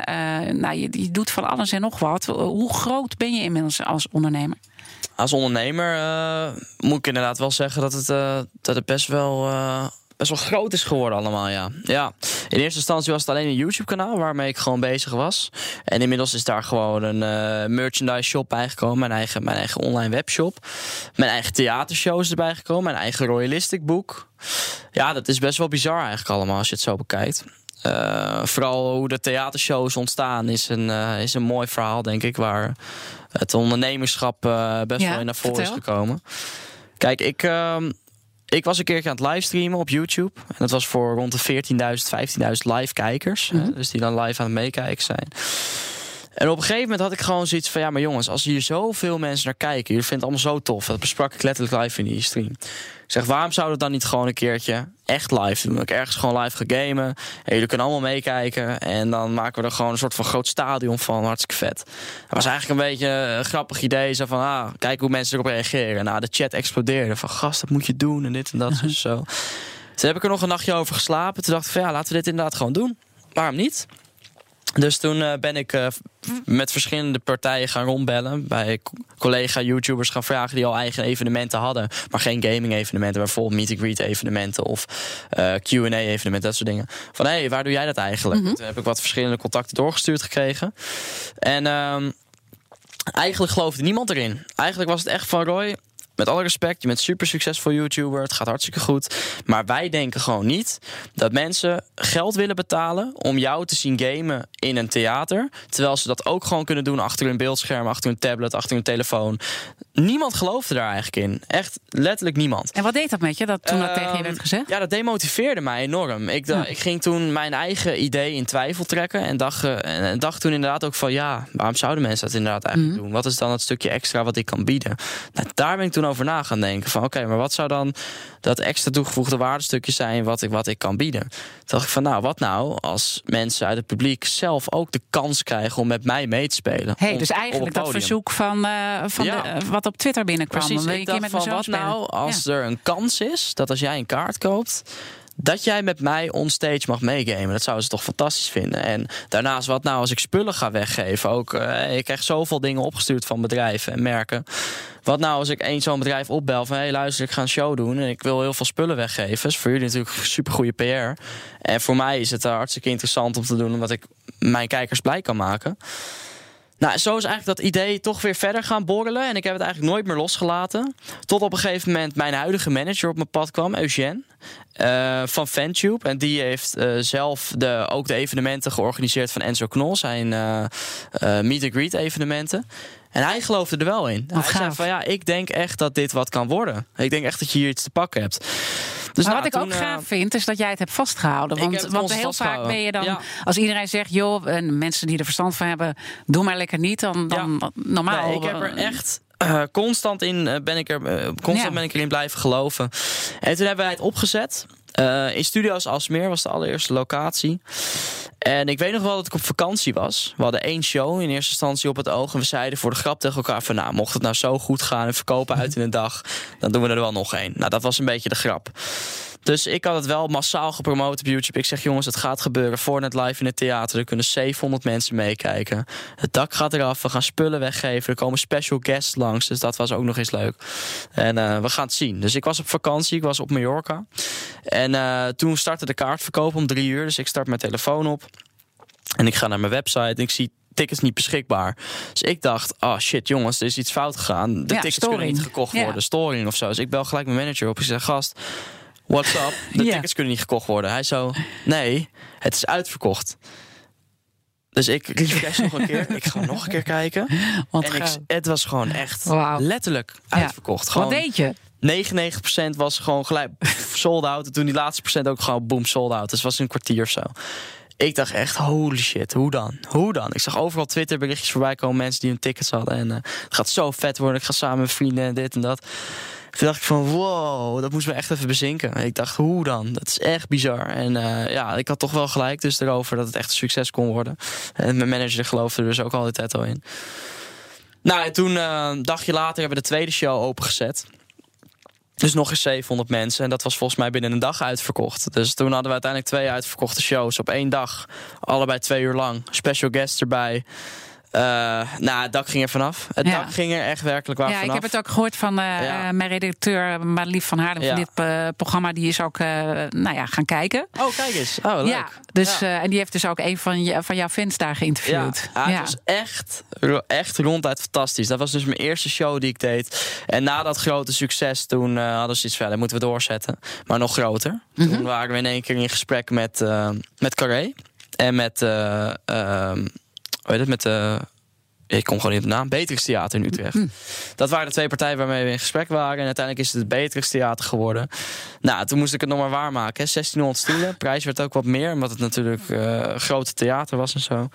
Nou, je, je doet van alles en nog wat. Hoe groot ben je inmiddels als ondernemer? Als ondernemer moet ik inderdaad wel zeggen dat het, dat het best wel. Best wel groot is geworden allemaal, ja. ja. In eerste instantie was het alleen een YouTube-kanaal waarmee ik gewoon bezig was. En inmiddels is daar gewoon een eh, merchandise shop bijgekomen. Mijn eigen, mijn eigen online webshop. Mijn eigen theatershows erbij gekomen. Mijn eigen royalistic boek. Ja, dat is best wel bizar eigenlijk allemaal als je het zo bekijkt. Eh, vooral hoe de theatershows ontstaan is een, eh, is een mooi verhaal, denk ik. Waar het ondernemerschap best Ja, wel in naar voren is gekomen. Kijk, ik, ehm, ik was een keertje aan het livestreamen op YouTube. En dat was voor rond de 14.000, 15.000 live kijkers. Mhm. dus die dan live aan het meekijken zijn. En op een gegeven moment had ik gewoon zoiets van... ja, maar jongens, als hier zoveel mensen naar kijken... jullie vinden het allemaal zo tof. Dat besprak ik letterlijk live in die stream. Ik zeg, waarom zouden we dan niet gewoon een keertje echt live doen? Dat ik ergens gewoon live ga gamen. En jullie kunnen allemaal meekijken. En dan maken we er gewoon een soort van groot stadion van. Hartstikke vet. Dat was eigenlijk een beetje een grappig idee. Zo van, ah, kijk hoe mensen erop reageren. Nou, de chat explodeerde. Van, gast, dat moet je doen. En dit en dat. Dus zo. Toen heb ik er nog een nachtje over geslapen. Toen dacht ik van, ja, laten we dit inderdaad gewoon doen. Waarom niet? Dus toen eh, ben ik eh, met verschillende partijen gaan rondbellen. Bij co- collega-YouTubers gaan vragen die al eigen evenementen hadden. Maar geen gaming-evenementen. Bijvoorbeeld meet-and-greet-evenementen of eh, Q&A-evenementen. Dat soort dingen. Van, hé, hey, waar doe jij dat eigenlijk? Toen heb ik wat verschillende contacten doorgestuurd gekregen. En... ehm, eigenlijk geloofde niemand erin. Eigenlijk was het echt van Roy. Met alle respect, je bent super succesvol YouTuber. Het gaat hartstikke goed. Maar wij denken gewoon niet dat mensen geld willen betalen om jou te zien gamen in een theater. Terwijl ze dat ook gewoon kunnen doen achter hun beeldscherm, achter hun tablet, achter hun telefoon. Niemand geloofde daar eigenlijk in. Echt letterlijk niemand. En wat deed dat met je dat toen dat tegen je Ehm, werd gezegd? Ja, dat demotiveerde mij enorm. Ik, Ja. ik ging toen mijn eigen idee in twijfel trekken. En dacht, eh, en dacht toen inderdaad ook van... ja, waarom zouden mensen dat inderdaad eigenlijk Mhm. doen? Wat is dan het stukje extra wat ik kan bieden? Nou, daar ben ik toen over na gaan denken. Van oké, maar wat zou dan dat extra toegevoegde waardestukje zijn... wat ik, wat ik kan bieden? Toen dacht ik van nou, wat nou als mensen uit het publiek... zelf ook de kans krijgen om met mij mee te spelen? Hey, dus eigenlijk dat verzoek van, eh, van Ja. de, eh, wat op Twitter binnenkwam. Precies, Wil je ik dacht met van wat spelen? nou als Ja. er een kans is dat als jij een kaart koopt dat jij met mij onstage mag meegamen. Dat zouden ze toch fantastisch vinden. En daarnaast, wat nou als ik spullen ga weggeven? Ook, eh, ik krijg zoveel dingen opgestuurd van bedrijven en merken. Wat nou als ik één zo'n bedrijf opbel van... hey, luister, ik ga een show doen en ik wil heel veel spullen weggeven. is voor jullie natuurlijk super goede PR. En voor mij is het eh, hartstikke interessant om te doen... omdat ik mijn kijkers blij kan maken. Nou, zo is eigenlijk dat idee toch weer verder gaan borrelen. En ik heb het eigenlijk nooit meer losgelaten. Tot op een gegeven moment mijn huidige manager op mijn pad kwam, Eugène. eh, van Fantube. En die heeft eh, zelf de, ook de evenementen georganiseerd van Enzo Knol. Zijn eh, meet-and-greet evenementen. En hij geloofde er wel in. Wat hij zei gaaf. van ja, ik denk echt dat dit wat kan worden. Ik denk echt dat je hier iets te pakken hebt. Dus nou, wat ik toen, ook eh, gaaf vind, is dat jij het hebt vastgehouden. Want, heb want heel vaak ben je dan, Ja. als iedereen zegt, joh, en mensen die er verstand van hebben, doe maar lekker niet, dan, dan normaal. Nee, ik heb er echt eh, constant in eh, ben ik er eh, constant Ja. ben ik erin blijven geloven. En toen hebben wij het opgezet. Eh, in Studio's Alsmeer was de allereerste locatie. En ik weet nog wel dat ik op vakantie was. We hadden één show in eerste instantie op het oog. En we zeiden voor de grap tegen elkaar van... nou, mocht het nou zo goed gaan en verkopen uit in een dag... dan doen we er wel nog één. Nou, dat was een beetje de grap. Dus ik had het wel massaal gepromoot op YouTube. Ik zeg, jongens, het gaat gebeuren. Fortnite live in het theater. Er kunnen 700 mensen meekijken. Het dak gaat eraf. We gaan spullen weggeven. Er komen special guests langs. Dus dat was ook nog eens leuk. En eh, we gaan het zien. Dus ik was op vakantie. Ik was op Mallorca. En eh, toen startte de kaartverkoop om drie uur. Dus ik start mijn telefoon op. En ik ga naar mijn website. En ik zie tickets niet beschikbaar. Dus ik dacht, oh shit jongens, er is iets fout gegaan. De Ja, tickets kunnen niet gekocht Ja. worden. Storing of zo. Dus ik bel gelijk mijn manager op. Ik zeg, gast, what's up? De Ja. tickets kunnen niet gekocht worden. Hij zo, nee, het is uitverkocht. Dus ik refresh nog een keer. Ik ga nog een keer kijken. Want en ik, het was gewoon echt letterlijk Ja. uitverkocht. Gewoon Wat deed je? 99% was gewoon gelijk sold out. En toen die laatste procent ook gewoon boom sold out. Dus het was een kwartier of zo. Ik dacht echt, holy shit, hoe dan? Hoe dan? Ik zag overal Twitter berichtjes voorbij komen. Mensen die hun tickets hadden. En eh, het gaat zo vet worden. Ik ga samen met vrienden en dit en dat. Toen dacht ik van, wow, dat moest me echt even bezinken. Ik dacht, hoe dan? Dat is echt bizar. En eh, ja, ik had toch wel gelijk dus erover dat het echt een succes kon worden. En mijn manager geloofde er dus ook al de tijd al in. Nou, en toen, eh, een dagje later, hebben we de tweede show opengezet. Dus nog eens 700 mensen. En dat was volgens mij binnen een dag uitverkocht. Dus toen hadden we uiteindelijk twee uitverkochte shows op één dag. Allebei twee uur lang. Special guests erbij. Eh, nou, het dak ging er vanaf. Het Ja. dak ging er echt werkelijk waar Ja, ik vanaf. heb het ook gehoord van eh, Ja. mijn redacteur Marlief van Haarlem van dit eh, programma. Die is ook nou ja, gaan kijken. Oh, kijk eens. Oh, leuk. Ja, dus, Ja. eh, en die heeft dus ook een van, je, van jouw fans daar geïnterviewd. ja, het was echt, echt ronduit fantastisch. Dat was dus mijn eerste show die ik deed. En na dat grote succes, toen hadden ze iets verder, moeten we doorzetten. Maar nog groter. Mhm. Toen waren we in één keer in gesprek met, met Carré. En met, eh ehm, hoe heet het, met de... ik kom gewoon niet op de naam. Beatrix Theater in Utrecht. Mhm. Dat waren de twee partijen waarmee we in gesprek waren. En uiteindelijk is het het Beatrix Theater geworden. Nou, toen moest ik het nog maar waarmaken. hè. 1600 stoelen. Prijs werd ook wat meer, omdat het natuurlijk een grote theater was en zo.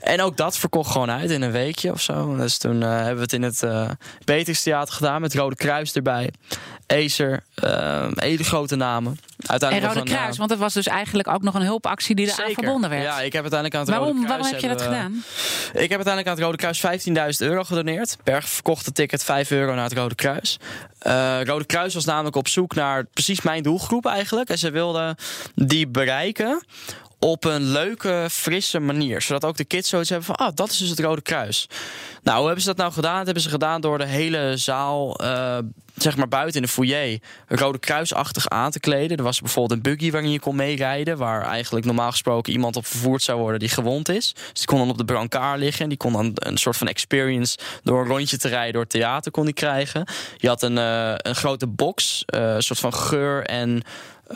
En ook dat verkocht gewoon uit in een weekje of zo. Dus toen eh, hebben we het in het Beatrix Theater gedaan met Rode Kruis erbij. Acer, hele grote namen. En Uiteindelijk Rode nog een, Kruis, want het was dus eigenlijk ook nog een hulpactie die eraan verbonden werd. Ja, ik heb uiteindelijk aan het waarom, Rode Kruis waarom heb je dat hebben gedaan? Ik heb uiteindelijk aan het Rode Kruis 15.000 euro gedoneerd. Per verkochte ticket 5 euro naar het Rode Kruis. Uh, Rode Kruis was namelijk op zoek naar precies mijn doelgroep eigenlijk. En ze wilden die bereiken op een leuke, frisse manier. Zodat ook de kids zoiets hebben van, ah, dat is dus het Rode Kruis. Nou, hoe hebben ze dat nou gedaan? Dat hebben ze gedaan door de hele zaal, uh, zeg maar buiten in de foyer, Rode Kruisachtig aan te kleden. Er was bijvoorbeeld een buggy waarin je kon meerijden, waar eigenlijk normaal gesproken iemand op vervoerd zou worden die gewond is. Dus die kon dan op de brancard liggen en die kon dan een soort van experience door een rondje te rijden door het theater kon die krijgen. Je had een, uh, een grote box, uh, een soort van geur en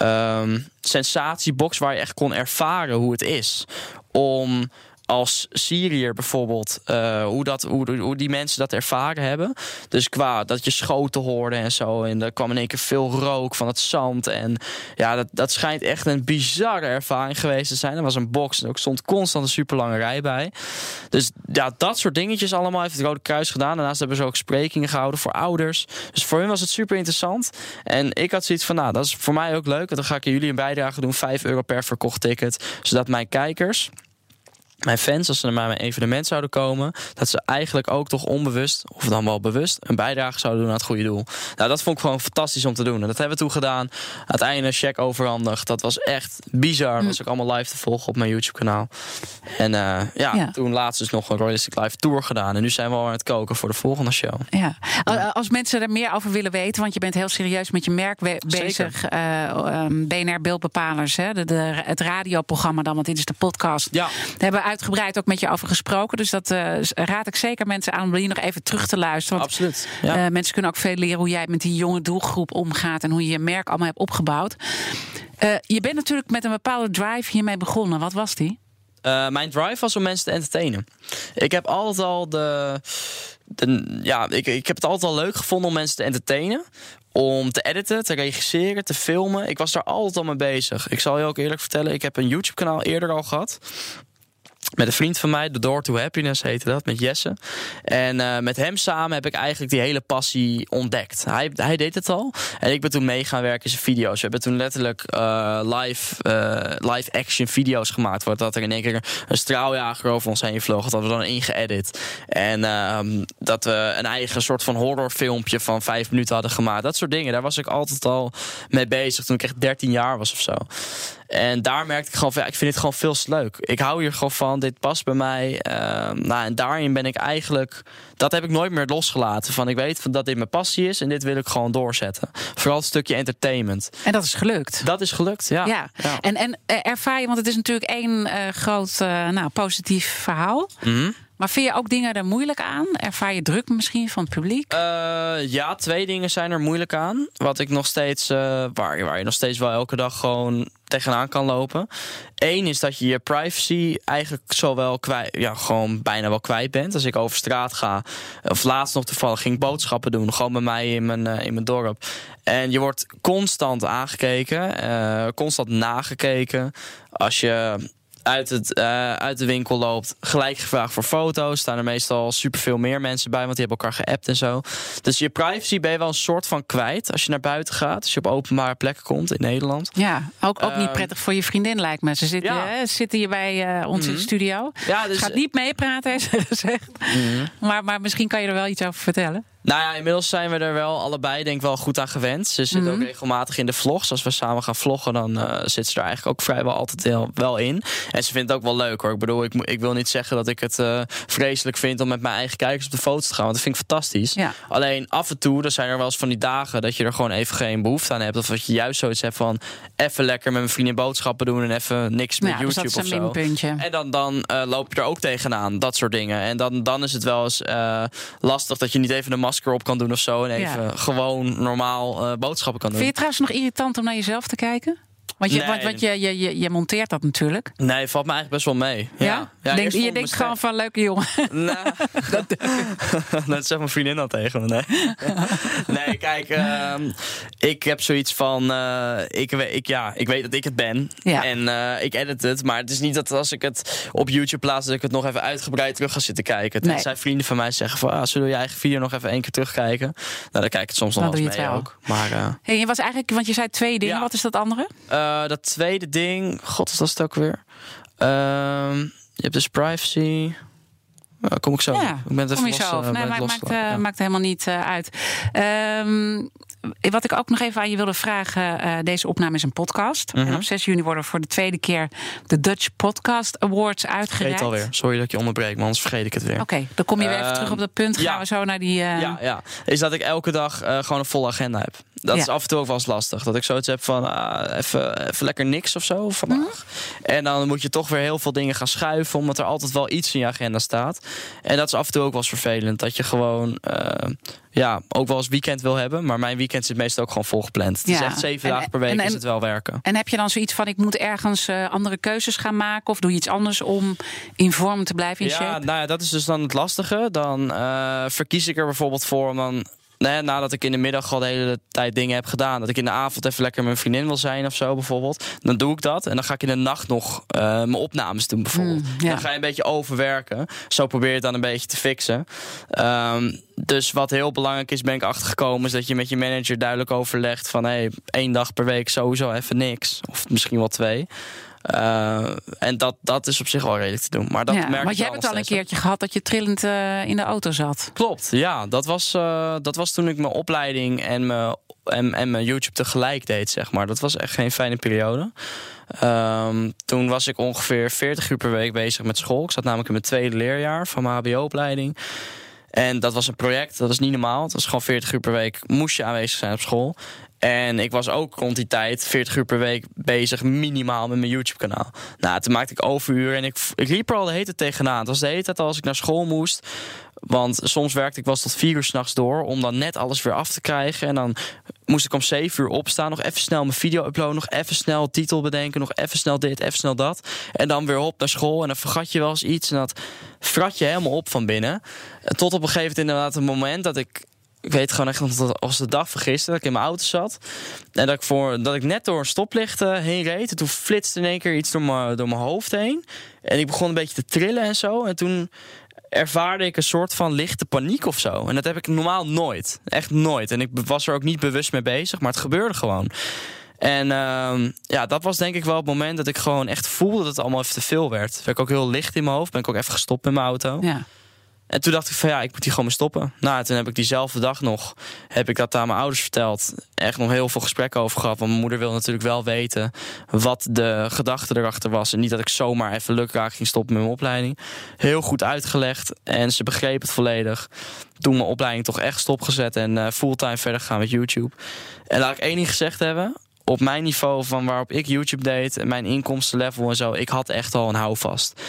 um, sensatiebox waar je echt kon ervaren hoe het is om als Syriër bijvoorbeeld, uh, hoe, dat, hoe, hoe die mensen dat ervaren hebben. Dus qua dat je schoten hoorde en zo. En er kwam in één keer veel rook van het zand. En ja, dat, dat schijnt echt een bizarre ervaring geweest te zijn. Er was een box en ook stond constant een super lange rij bij. Dus ja, dat soort dingetjes allemaal heeft het Rode Kruis gedaan. Daarnaast hebben ze ook sprekingen gehouden voor ouders. Dus voor hun was het super interessant. En ik had zoiets van, nou, dat is voor mij ook leuk. Dan ga ik jullie een bijdrage doen, 5 euro per verkocht ticket. Zodat mijn kijkers mijn fans, als ze naar mijn evenement zouden komen, dat ze eigenlijk ook toch onbewust, of dan wel bewust, een bijdrage zouden doen aan het goede doel. Nou, dat vond ik gewoon fantastisch om te doen. En dat hebben we toen gedaan. Einde check overhandigd. Dat was echt bizar. Dat was ook allemaal live te volgen op mijn YouTube-kanaal. En uh, ja, toen laatst dus nog een Royalistic Live Tour gedaan. En nu zijn we al aan het koken voor de volgende show. Ja. Als mensen er meer over willen weten, want je bent heel serieus met je merk bezig. Uh, eh, um, ehm, BNR Beeldbepalers, hè? De, de, het radioprogramma dan, want dit is de podcast. Ja. hebben uitgebreid ook met je over gesproken. Dus dat uh, raad ik zeker mensen aan om hier nog even terug te luisteren. Want, Absoluut. Ja. Uh, mensen kunnen ook veel leren hoe jij met die jonge doelgroep omgaat en hoe je je merk allemaal hebt opgebouwd. Uh, je bent natuurlijk met een bepaalde drive hiermee begonnen. Wat was die? mijn drive was om mensen te entertainen. Ik heb altijd al de. de ja, ik, ik heb het altijd al leuk gevonden om mensen te entertainen om te editen, te regisseren, te filmen. Ik was daar altijd al mee bezig. Ik zal je ook eerlijk vertellen, ik heb een YouTube-kanaal eerder al gehad met een vriend van mij, The Door to Happiness heette dat, met Jesse. En uh, met hem samen heb ik eigenlijk die hele passie ontdekt. Hij, hij deed het al. En ik ben toen mee gaan werken in zijn video's. We hebben toen letterlijk uh, live, uh, live action video's gemaakt. Waar dat er in één keer een straaljager over ons heen vloog. Dat hadden we dan ingeëdit. En ehm, dat we een eigen soort van horrorfilmpje van vijf minuten hadden gemaakt. Dat soort dingen. Daar was ik altijd al mee bezig toen ik echt 13 jaar was of zo. En daar merkte ik gewoon van, ja, ik vind het gewoon veel te leuk. Ik hou hier gewoon van, dit past bij mij. Uh, nou, en daarin ben ik eigenlijk, dat heb ik nooit meer losgelaten. Van ik weet dat dit mijn passie is en dit wil ik gewoon doorzetten. Vooral het stukje entertainment. En dat is gelukt. Dat is gelukt, ja. ja. En, en eh, ervaar je, want het is natuurlijk één uh, groot uh, nou, positief verhaal. Mm maar vind je ook dingen er moeilijk aan? Ervaar je druk misschien van het publiek? Uh, ja, twee dingen zijn er moeilijk aan. Wat ik nog steeds, uh, waar, waar je nog steeds wel elke dag gewoon tegenaan kan lopen. Eén is dat je je privacy eigenlijk zo wel kwijt, ja, gewoon bijna wel kwijt bent. Als ik over straat ga, of laatst nog toevallig ging boodschappen doen, gewoon bij mij in mijn, uh, in mijn dorp. En je wordt constant aangekeken, constant nagekeken. Als je uit, het, uh, uit de winkel loopt, gelijk gevraagd voor foto's. Staan er meestal superveel meer mensen bij, want die hebben elkaar geappt en zo. Dus je privacy ben je wel een soort van kwijt als je naar buiten gaat. Als je op openbare plekken komt in Nederland. Ja, ook, ook niet ehm, prettig voor je vriendin lijkt me. Ze zitten, ja. hè, zitten hier bij uh, ons in de mhm. studio. Ja, dus, Gaat niet meepraten, heeft ze gezegd. Mm maar, maar misschien kan je er wel iets over vertellen. Nou ja, inmiddels zijn we er wel allebei denk ik wel goed aan gewend. Ze zit ook mhm. regelmatig in de vlogs. Als we samen gaan vloggen, dan uh, zit ze er eigenlijk ook vrijwel altijd heel, wel in. En ze vindt het ook wel leuk hoor. Ik bedoel, ik, ik wil niet zeggen dat ik het uh, vreselijk vind om met mijn eigen kijkers op de foto te gaan. Want dat vind ik fantastisch. Ja. Alleen af en toe, er zijn er wel eens van die dagen dat je er gewoon even geen behoefte aan hebt. Of dat je juist zoiets hebt van even lekker met mijn vrienden boodschappen doen en even niks met ja, dus YouTube dus of zo. En dan, dan uh, loop je er ook tegenaan. Dat soort dingen. En dan, dan is het wel eens lastig dat je niet even een masker op kan doen of zo en even gewoon normaal uh, boodschappen kan doen. Vind je het trouwens nog irritant om naar jezelf te kijken? Want je, nee. want, je, je, je, je, monteert dat natuurlijk. Nee, valt me eigenlijk best wel mee. Ja? ja? Denk, je denkt gewoon van leuke jongen. Nou, dat, dat zegt mijn vriendin al tegen me. Nee, nee kijk, uh, ik heb zoiets van... Uh, ik, ik, ja, ik weet dat ik het ben. Ja. En uh, ik edit het. Maar het is niet dat als ik het op YouTube plaats... dat ik het nog even uitgebreid terug ga zitten kijken. Nee. Tenzij vrienden van mij zeggen van... Ah, zullen je eigen video nog even één keer terugkijken? Nou, dan kijk ik het soms nog wel eens mee ook. Maar, uh, hey, je was eigenlijk, want je zei twee dingen. Wat is dat andere? Uh, dat tweede ding, god, is dat het ook weer? Uh, je hebt dus privacy. Ja, kom ik zo. Ja, ik ben het kom even los, jezelf. eh, nee, het maar maakt, eh, ja. maakt helemaal niet eh, uit. Ehm, wat ik ook nog even aan je wilde vragen. eh, deze opname is een podcast. Mhm. En op 6 juni worden voor de tweede keer de Dutch Podcast Awards Vergeet uitgereikt. het alweer. Sorry dat ik je onderbreek, maar anders vergeet ik het weer. Oké, dan kom je weer even Ehm, terug op dat punt. Gaan ja. we zo naar die... eh, Ja, ja, is dat ik elke dag eh, gewoon een volle agenda heb. Dat Ja. is af en toe ook wel eens lastig. Dat ik zoiets heb van ah, even, even lekker niks of zo vandaag. Mhm. En dan moet je toch weer heel veel dingen gaan schuiven, omdat er altijd wel iets in je agenda staat. En dat is af en toe ook wel eens vervelend. Dat je gewoon ja, ook wel eens weekend wil hebben. Maar mijn weekend zit meestal ook gewoon volgepland. Het is Ja. echt zeven En- dagen per week en- en- is het wel werken. En heb je dan zoiets van, ik moet ergens eh, andere keuzes gaan maken? Of doe je iets anders om in vorm te blijven in Ja, shape? nou ja, dat is dus dan het lastige. Dan eh, verkies ik er bijvoorbeeld voor om dan... Nee, nadat ik in de middag al de hele tijd dingen heb gedaan... dat ik in de avond even lekker mijn vriendin wil zijn of zo bijvoorbeeld... dan doe ik dat. En dan ga ik in de nacht nog eh, mijn opnames doen bijvoorbeeld. Mm, ja. Dan ga je een beetje overwerken. Zo probeer je het dan een beetje te fixen. Ehm, dus wat heel belangrijk is, ben ik achtergekomen... is dat je met je manager duidelijk overlegt van... Hey, één dag per week sowieso even niks. Of misschien wel twee. Eh, en dat, dat is op zich wel redelijk te doen. Maar dat ja, merk want jij hebt het al een keertje gehad dat je trillend eh, in de auto zat. Klopt, ja. Dat was, eh, dat was toen ik mijn opleiding en mijn, en, en mijn YouTube tegelijk deed, zeg maar. Dat was echt geen fijne periode. Ehm, toen was ik ongeveer 40 uur per week bezig met school. Ik zat namelijk in mijn tweede leerjaar van mijn HBO-opleiding. En dat was een project, dat is niet normaal. Het was gewoon 40 uur per week, moest je aanwezig zijn op school. En ik was ook rond die tijd 40 uur per week bezig, minimaal met mijn YouTube-kanaal. Nou, toen maakte ik overuren en ik, ik liep er al de hele tegenaan. Het was de hele tijd al als ik naar school moest. Want soms werkte ik wel tot vier uur s'nachts door om dan net alles weer af te krijgen. En dan moest ik om zeven uur opstaan, nog even snel mijn video uploaden, nog even snel titel bedenken, nog even snel dit, even snel dat. En dan weer op naar school en dan vergat je wel eens iets en dat frat je helemaal op van binnen. Tot op een gegeven moment inderdaad een moment dat ik ik weet gewoon echt dat als de dag van gisteren dat ik in mijn auto zat. En dat ik, voor, dat ik net door een stoplicht eh, heen reed. En toen flitste in één keer iets door mijn, door mijn hoofd heen. En ik begon een beetje te trillen en zo. En toen ervaarde ik een soort van lichte paniek of zo. En dat heb ik normaal nooit. Echt nooit. En ik was er ook niet bewust mee bezig, maar het gebeurde gewoon. En ehm, ja, dat was denk ik wel het moment dat ik gewoon echt voelde dat het allemaal even te veel werd. Werd ik ook heel licht in mijn hoofd. Ben ik ook even gestopt met mijn auto. Ja. En toen dacht ik van ja, ik moet hier gewoon mee stoppen. Nou, toen heb ik diezelfde dag nog, heb ik dat aan mijn ouders verteld. Echt nog heel veel gesprekken over gehad. Want mijn moeder wil natuurlijk wel weten wat de gedachte erachter was. En niet dat ik zomaar even lukraak ging stoppen met mijn opleiding. Heel goed uitgelegd en ze begreep het volledig. Toen mijn opleiding toch echt stopgezet en eh, fulltime verder gaan met YouTube. En laat ik één ding gezegd hebben. Op mijn niveau van waarop ik YouTube deed en mijn inkomstenlevel en zo, ik had echt al een houvast.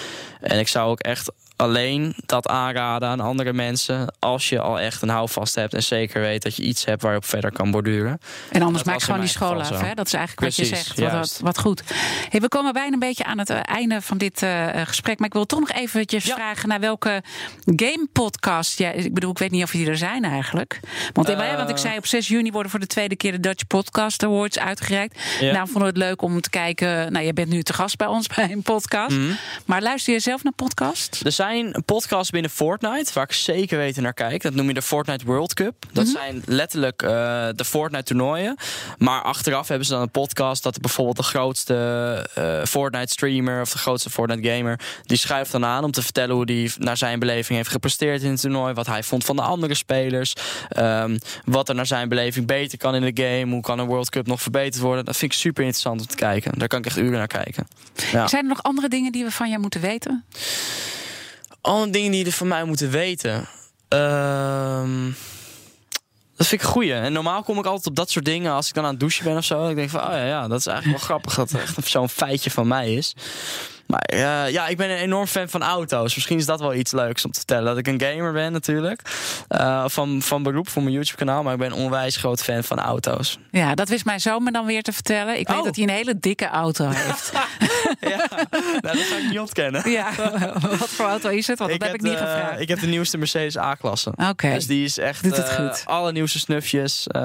En ik zou ook echt alleen dat aanraden aan andere mensen. Als je al echt een houvast hebt en zeker weet dat je iets hebt waar je op verder kan borduren. En anders maak gewoon die school af. Hè? Dat is eigenlijk wat je zegt. Wat, wat, wat goed. Hey, we komen bijna een beetje aan het eh, einde van dit eh, gesprek. Maar ik wil toch nog eventjes Ja. vragen naar welke game podcast. Ja, ik bedoel, ik weet niet of die er zijn eigenlijk. Want, Eh. want ik zei op 6 juni worden voor de tweede keer de Dutch Podcast Awards uitgereikt. Ja. Nou, vonden we het leuk om te kijken. Nou, jij bent nu te gast bij ons bij een podcast. Mhm. Maar luister je zelf naar podcasts? Er zijn podcasts binnen Fortnite waar ik zeker weten naar kijk. Dat noem je de Fortnite World Cup. Dat zijn letterlijk eh, de Fortnite toernooien. Maar achteraf hebben ze dan een podcast dat bijvoorbeeld de grootste eh, Fortnite streamer of de grootste Fortnite gamer die schuift dan aan om te vertellen hoe hij naar zijn beleving heeft gepresteerd in het toernooi, wat hij vond van de andere spelers, ehm, wat er naar zijn beleving beter kan in de game, hoe kan een World Cup nog verbeterd worden. Dat vind ik super interessant om te kijken. Daar kan ik echt uren naar kijken. Ja. Zijn er nog andere dingen die we van jou moeten weten? Alle dingen die je van mij moeten weten. Ehm, dat vind ik een goeie. En normaal kom ik altijd op dat soort dingen als ik dan aan het douchen ben of zo. Ik denk van, oh ja, ja dat is eigenlijk wel grappig dat het echt zo'n feitje van mij is. Maar eh, ja, ik ben een enorm fan van auto's. Misschien is dat wel iets leuks om te vertellen. Dat ik een gamer ben natuurlijk. Eh, van, van beroep voor mijn YouTube kanaal. Maar ik ben een onwijs groot fan van auto's. Ja, dat wist mijn zoon me dan weer te vertellen. Ik weet Oh. dat hij een hele dikke auto heeft. ja, nou, dat ga ik niet ontkennen. ja, wat voor auto is het? Want dat heb ik niet gevraagd. ik heb de nieuwste Mercedes A-klasse. Oké. Dus die is echt Doet het eh, goed. alle nieuwste snufjes. eh,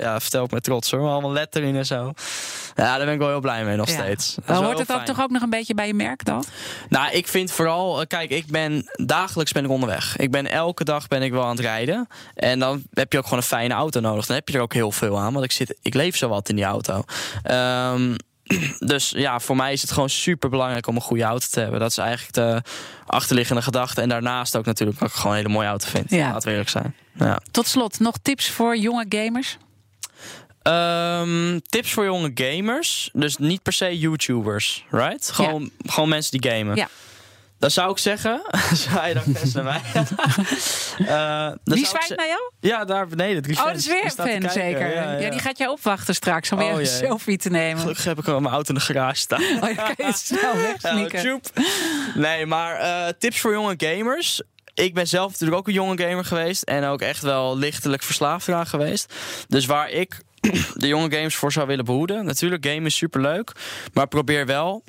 ja, vertel ik met trots hoor. Allemaal lettering en zo. Ja, daar ben ik wel heel blij mee nog Ja. steeds. Maar hoort het ook fijn. toch ook nog een beetje bij je merk dan? Nou, ik vind vooral, eh, kijk, ik ben dagelijks ben ik onderweg. Ik ben elke dag ben ik wel aan het rijden. En dan heb je ook gewoon een fijne auto nodig. Dan heb je er ook heel veel aan, want ik zit, ik leef zo wat in die auto. Ehm, dus ja, voor mij is het gewoon super belangrijk om een goede auto te hebben. Dat is eigenlijk de achterliggende gedachte. En daarnaast ook natuurlijk dat ik gewoon een hele mooie auto vind. Ja. Laat eerlijk zijn. Ja. Tot slot, nog tips voor jonge gamers? Ehm, tips voor jonge gamers. Dus niet per se YouTubers, right? Gewoon, gewoon mensen die gamen. Ja. Dan zou ik zeggen, zou je dan best naar mij? Eh, Wie ik zwaait naar jou? Ja, daar beneden. Drie Oh, dat is weer een fan, zeker. Ja, Ja, ja. die gaat jou opwachten straks om weer Oh, een selfie te nemen. Gelukkig heb ik al mijn auto in de garage staan. Oh, dan kan je snel wegsneaken. nee, maar eh, tips voor jonge gamers. Ik ben zelf natuurlijk ook een jonge gamer geweest. En ook echt wel lichtelijk verslaafd eraan geweest. Dus waar ik de jonge gamers voor zou willen behoeden. Natuurlijk, gamen is superleuk. Maar probeer wel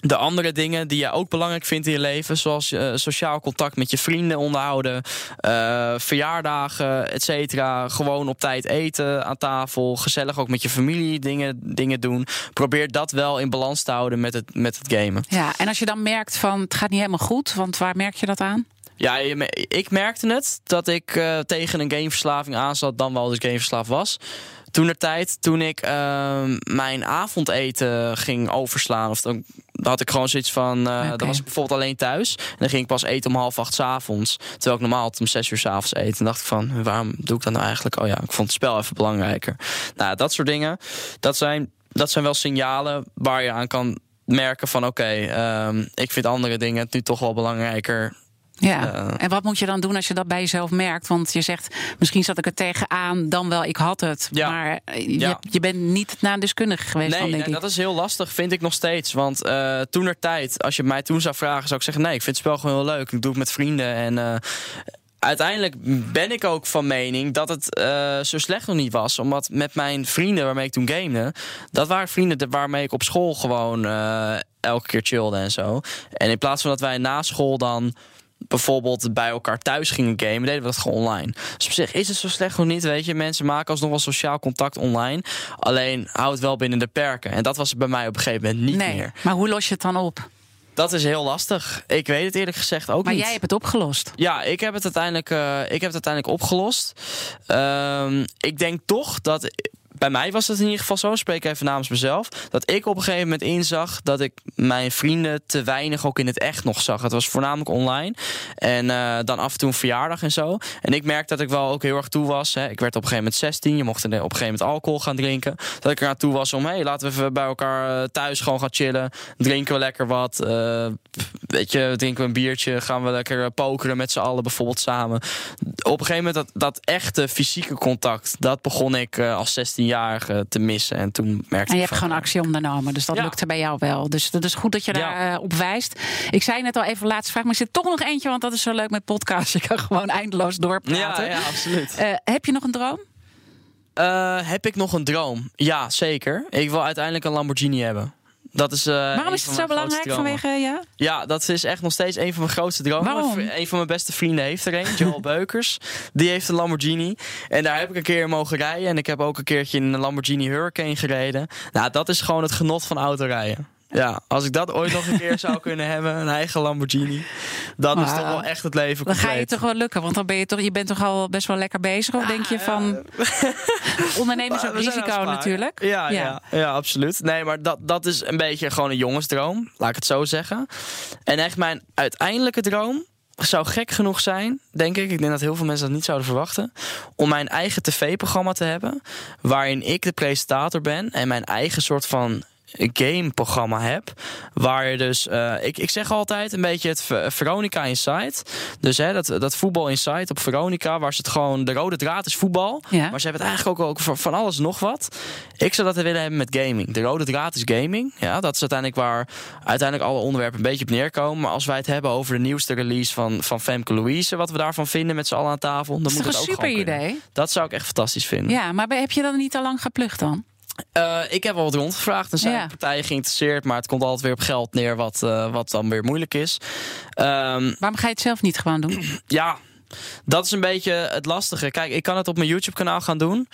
de andere dingen die je ook belangrijk vindt in je leven, zoals eh, sociaal contact met je vrienden onderhouden, eh, verjaardagen, et cetera. Gewoon op tijd eten aan tafel, gezellig ook met je familie dingen, dingen doen. Probeer dat wel in balans te houden met het, met het gamen. Ja, en als je dan merkt van het gaat niet helemaal goed, want waar merk je dat aan? Ja, ik merkte het dat ik eh, tegen een gameverslaving aan zat, dan wel dus gameverslaafd was. Toen de tijd, toen ik ehm, mijn avondeten ging overslaan, of dan, dan had ik gewoon zoiets van. Oké. Dan was ik bijvoorbeeld alleen thuis. En dan ging ik pas eten om half acht 's avonds. Terwijl ik normaal om zes uur 's avonds eet. En dacht ik van, waarom doe ik dat nou eigenlijk? Oh ja, ik vond het spel even belangrijker. Nou, dat soort dingen. Dat zijn, dat zijn wel signalen waar je aan kan merken van oké, ehm, ik vind andere dingen nu toch wel belangrijker Ja. Eh. en wat moet je dan doen als je dat bij jezelf merkt? Want je zegt, misschien zat ik er tegenaan, dan wel, ik had het. Ja. Maar eh, je, Ja. je bent niet naar een deskundige geweest, Nee, dan denk nee, ik. dat is heel lastig, vind ik nog steeds. Want eh toen er tijd, als je mij toen zou vragen, zou ik zeggen: nee, ik vind het spel gewoon heel leuk. Ik doe het met vrienden. En uiteindelijk ben ik ook van mening dat het zo slecht nog niet was. Omdat met mijn vrienden waarmee ik toen gamede, dat waren vrienden de- waarmee ik op school gewoon elke keer chillde en zo. En in plaats van dat wij na school dan bijvoorbeeld bij elkaar thuis gingen gamen, deden we dat gewoon online. Dus op zich is het zo slecht nog niet, weet je. Mensen maken alsnog wel sociaal contact online. Alleen hou het wel binnen de perken. En dat was het bij mij op een gegeven moment niet nee, meer. maar hoe los je het dan op? Dat is heel lastig. Ik weet het eerlijk gezegd ook Maar niet. jij hebt het opgelost. Ja, ik heb het uiteindelijk, eh, ik heb het uiteindelijk opgelost. Ehm, ik denk toch dat. Bij mij was het in ieder geval zo, spreek even namens mezelf. Dat ik op een gegeven moment inzag dat ik mijn vrienden te weinig ook in het echt nog zag. Het was voornamelijk online. En eh, dan af en toe een verjaardag en zo. En ik merkte dat ik wel ook heel erg toe was. Hè. Ik werd op een gegeven moment 16. Je mocht op een gegeven moment alcohol gaan drinken. Dat ik eraan toe was om, hé, hey, laten we even bij elkaar eh, thuis gewoon gaan chillen. Drinken we lekker wat. eh, weet je, drinken we een biertje. Gaan we lekker pokeren met z'n allen bijvoorbeeld samen. Op een gegeven moment dat, dat echte fysieke contact. Dat begon ik als 16-jarige te missen. En toen merkte En je hebt gewoon actie ondernomen. Dus dat Ja. lukte bij jou wel. Dus dat is goed dat je Ja. daar eh, op wijst. Ik zei net al even laatste vraag. Maar er zit toch nog eentje. Want dat is zo leuk met podcast. Je kan gewoon eindeloos doorpraten. Ja, ja, absoluut. Eh, heb je nog een droom? Eh, heb ik nog een droom? Ja, zeker. Ik wil uiteindelijk een Lamborghini hebben. Dat is, eh, Waarom is het zo belangrijk vanwege ja? Ja, dat is echt nog steeds een van mijn grootste dromen. Waarom? Een van mijn beste vrienden heeft er een, Joel Beukers. Die heeft een Lamborghini. En daar heb ik een keer in mogen rijden. En ik heb ook een keertje in een Lamborghini Hurricane gereden. Nou, dat is gewoon het genot van autorijden. Ja, als ik dat ooit nog een keer zou kunnen hebben, een eigen Lamborghini, dan is toch wel echt het leven Dan compleet. ga je toch wel lukken. Want dan ben je toch, je bent toch al best wel lekker bezig. Of denk je van. Ondernemen is ook risico natuurlijk. Ja, ja. Ja, absoluut. Nee, maar dat, dat is een beetje gewoon een jongensdroom. Laat ik het zo zeggen. En echt mijn uiteindelijke droom zou gek genoeg zijn, denk ik. Ik denk dat heel veel mensen dat niet zouden verwachten. Om mijn eigen tv-programma te hebben. Waarin ik de presentator ben. En mijn eigen soort van gameprogramma heb. Waar je dus, eh, ik, ik zeg altijd een beetje het Ver- Veronica Insight. Dus hè, dat, dat voetbal Insight op Veronica, waar ze het gewoon, de rode draad is voetbal. Ja. Maar ze hebben het eigenlijk ook, ook van- van alles nog wat. Ik zou dat willen hebben met gaming. De rode draad is gaming. Ja, dat is uiteindelijk waar uiteindelijk alle onderwerpen een beetje op neerkomen. Maar als wij het hebben over de nieuwste release van, van Femke Louise, wat we daarvan vinden met z'n allen aan tafel, dan Dat is moet het een ook super gewoon kunnen. idee? Dat zou ik echt fantastisch vinden. Ja, maar heb je dan niet al lang geplucht dan? Eh, ik heb al wat rondgevraagd en zijn Ja. partijen geïnteresseerd, maar het komt altijd weer op geld neer, wat, eh, wat dan weer moeilijk is. Ehm, Waarom ga je het zelf niet gewoon doen? ja, dat is een beetje het lastige. Kijk, ik kan het op mijn YouTube-kanaal gaan doen.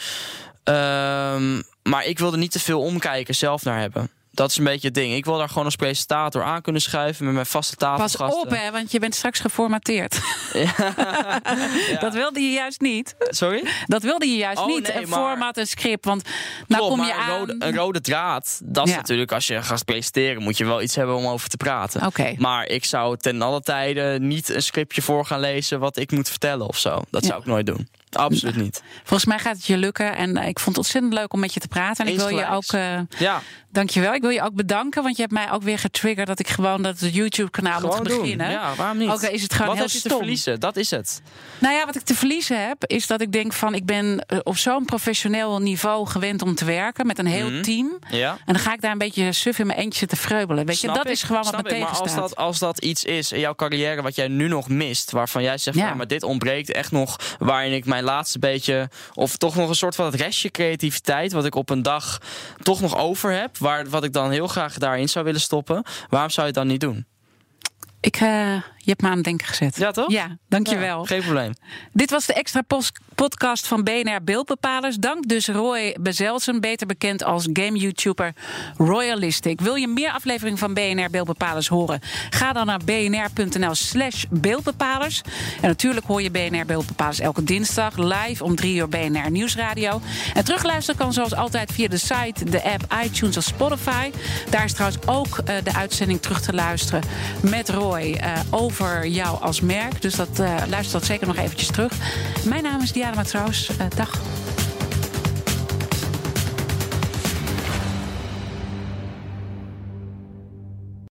Ehm, maar ik wil er niet te veel omkijken zelf naar hebben. Dat is een beetje het ding. Ik wil daar gewoon als presentator aan kunnen schuiven met mijn vaste Pas tafelgasten. op, hè, want je bent straks geformateerd. Dat wilde je juist niet. Sorry? Dat wilde je juist Oh, niet. nee, een maar- format, een script. Want nou Klopt, kom je een aan. rode, een rode draad, dat is natuurlijk als je gaat presenteren, moet je wel iets hebben om over te praten. Maar ik zou ten alle tijde niet een scriptje voor gaan lezen wat ik moet vertellen of zo. Dat zou ik nooit doen. Absoluut niet. Volgens mij gaat het je lukken. En eh, ik vond het ontzettend leuk om met je te praten. En ik wil je ook. Eh Ja, dankjewel. Ik wil je ook bedanken. Want je hebt mij ook weer getriggerd dat ik gewoon dat YouTube-kanaal moet gewoon doen. beginnen. Ja, waarom niet? Ook is het gewoon wat heel heb je te verliezen? Dat is het. Nou ja, wat ik te verliezen heb, is dat ik denk van ik ben eh, op zo'n professioneel niveau gewend om te werken met een heel Mhm. team. Ja. En dan ga ik daar een beetje suf in mijn eentje zitten vreubelen. Weet je, Snap dat ik, is gewoon wat me ik. Maar als tegenstaat. dat, als dat iets is in jouw carrière wat jij nu nog mist, waarvan jij zegt, Ja. van, maar dit ontbreekt echt nog, waarin ik mijn laatste beetje, of toch nog een soort van het restje creativiteit, wat ik op een dag toch nog over heb, waar, wat ik dan heel graag daarin zou willen stoppen, waarom zou je het dan niet doen? Ik, eh, je hebt me aan het denken gezet. Ja, toch? Ja, dankjewel. Ja, geen probleem. Dit was de extra podcast van BNR Beeldbepalers. Dank dus Roy Bezelsen, beter bekend als game-YouTuber Royalistic. Wil je meer afleveringen van BNR Beeldbepalers horen? Ga dan naar bnr.nl slash beeldbepalers. En natuurlijk hoor je BNR Beeldbepalers elke dinsdag live om drie uur BNR Nieuwsradio. En terugluisteren kan zoals altijd via de site, de app, iTunes of Spotify. Daar is trouwens ook eh, de uitzending terug te luisteren met Roy eh, over jou als merk. Dus dat, eh, luister dat zeker nog eventjes terug. Mijn naam is Diana Matroos. Eh, dag.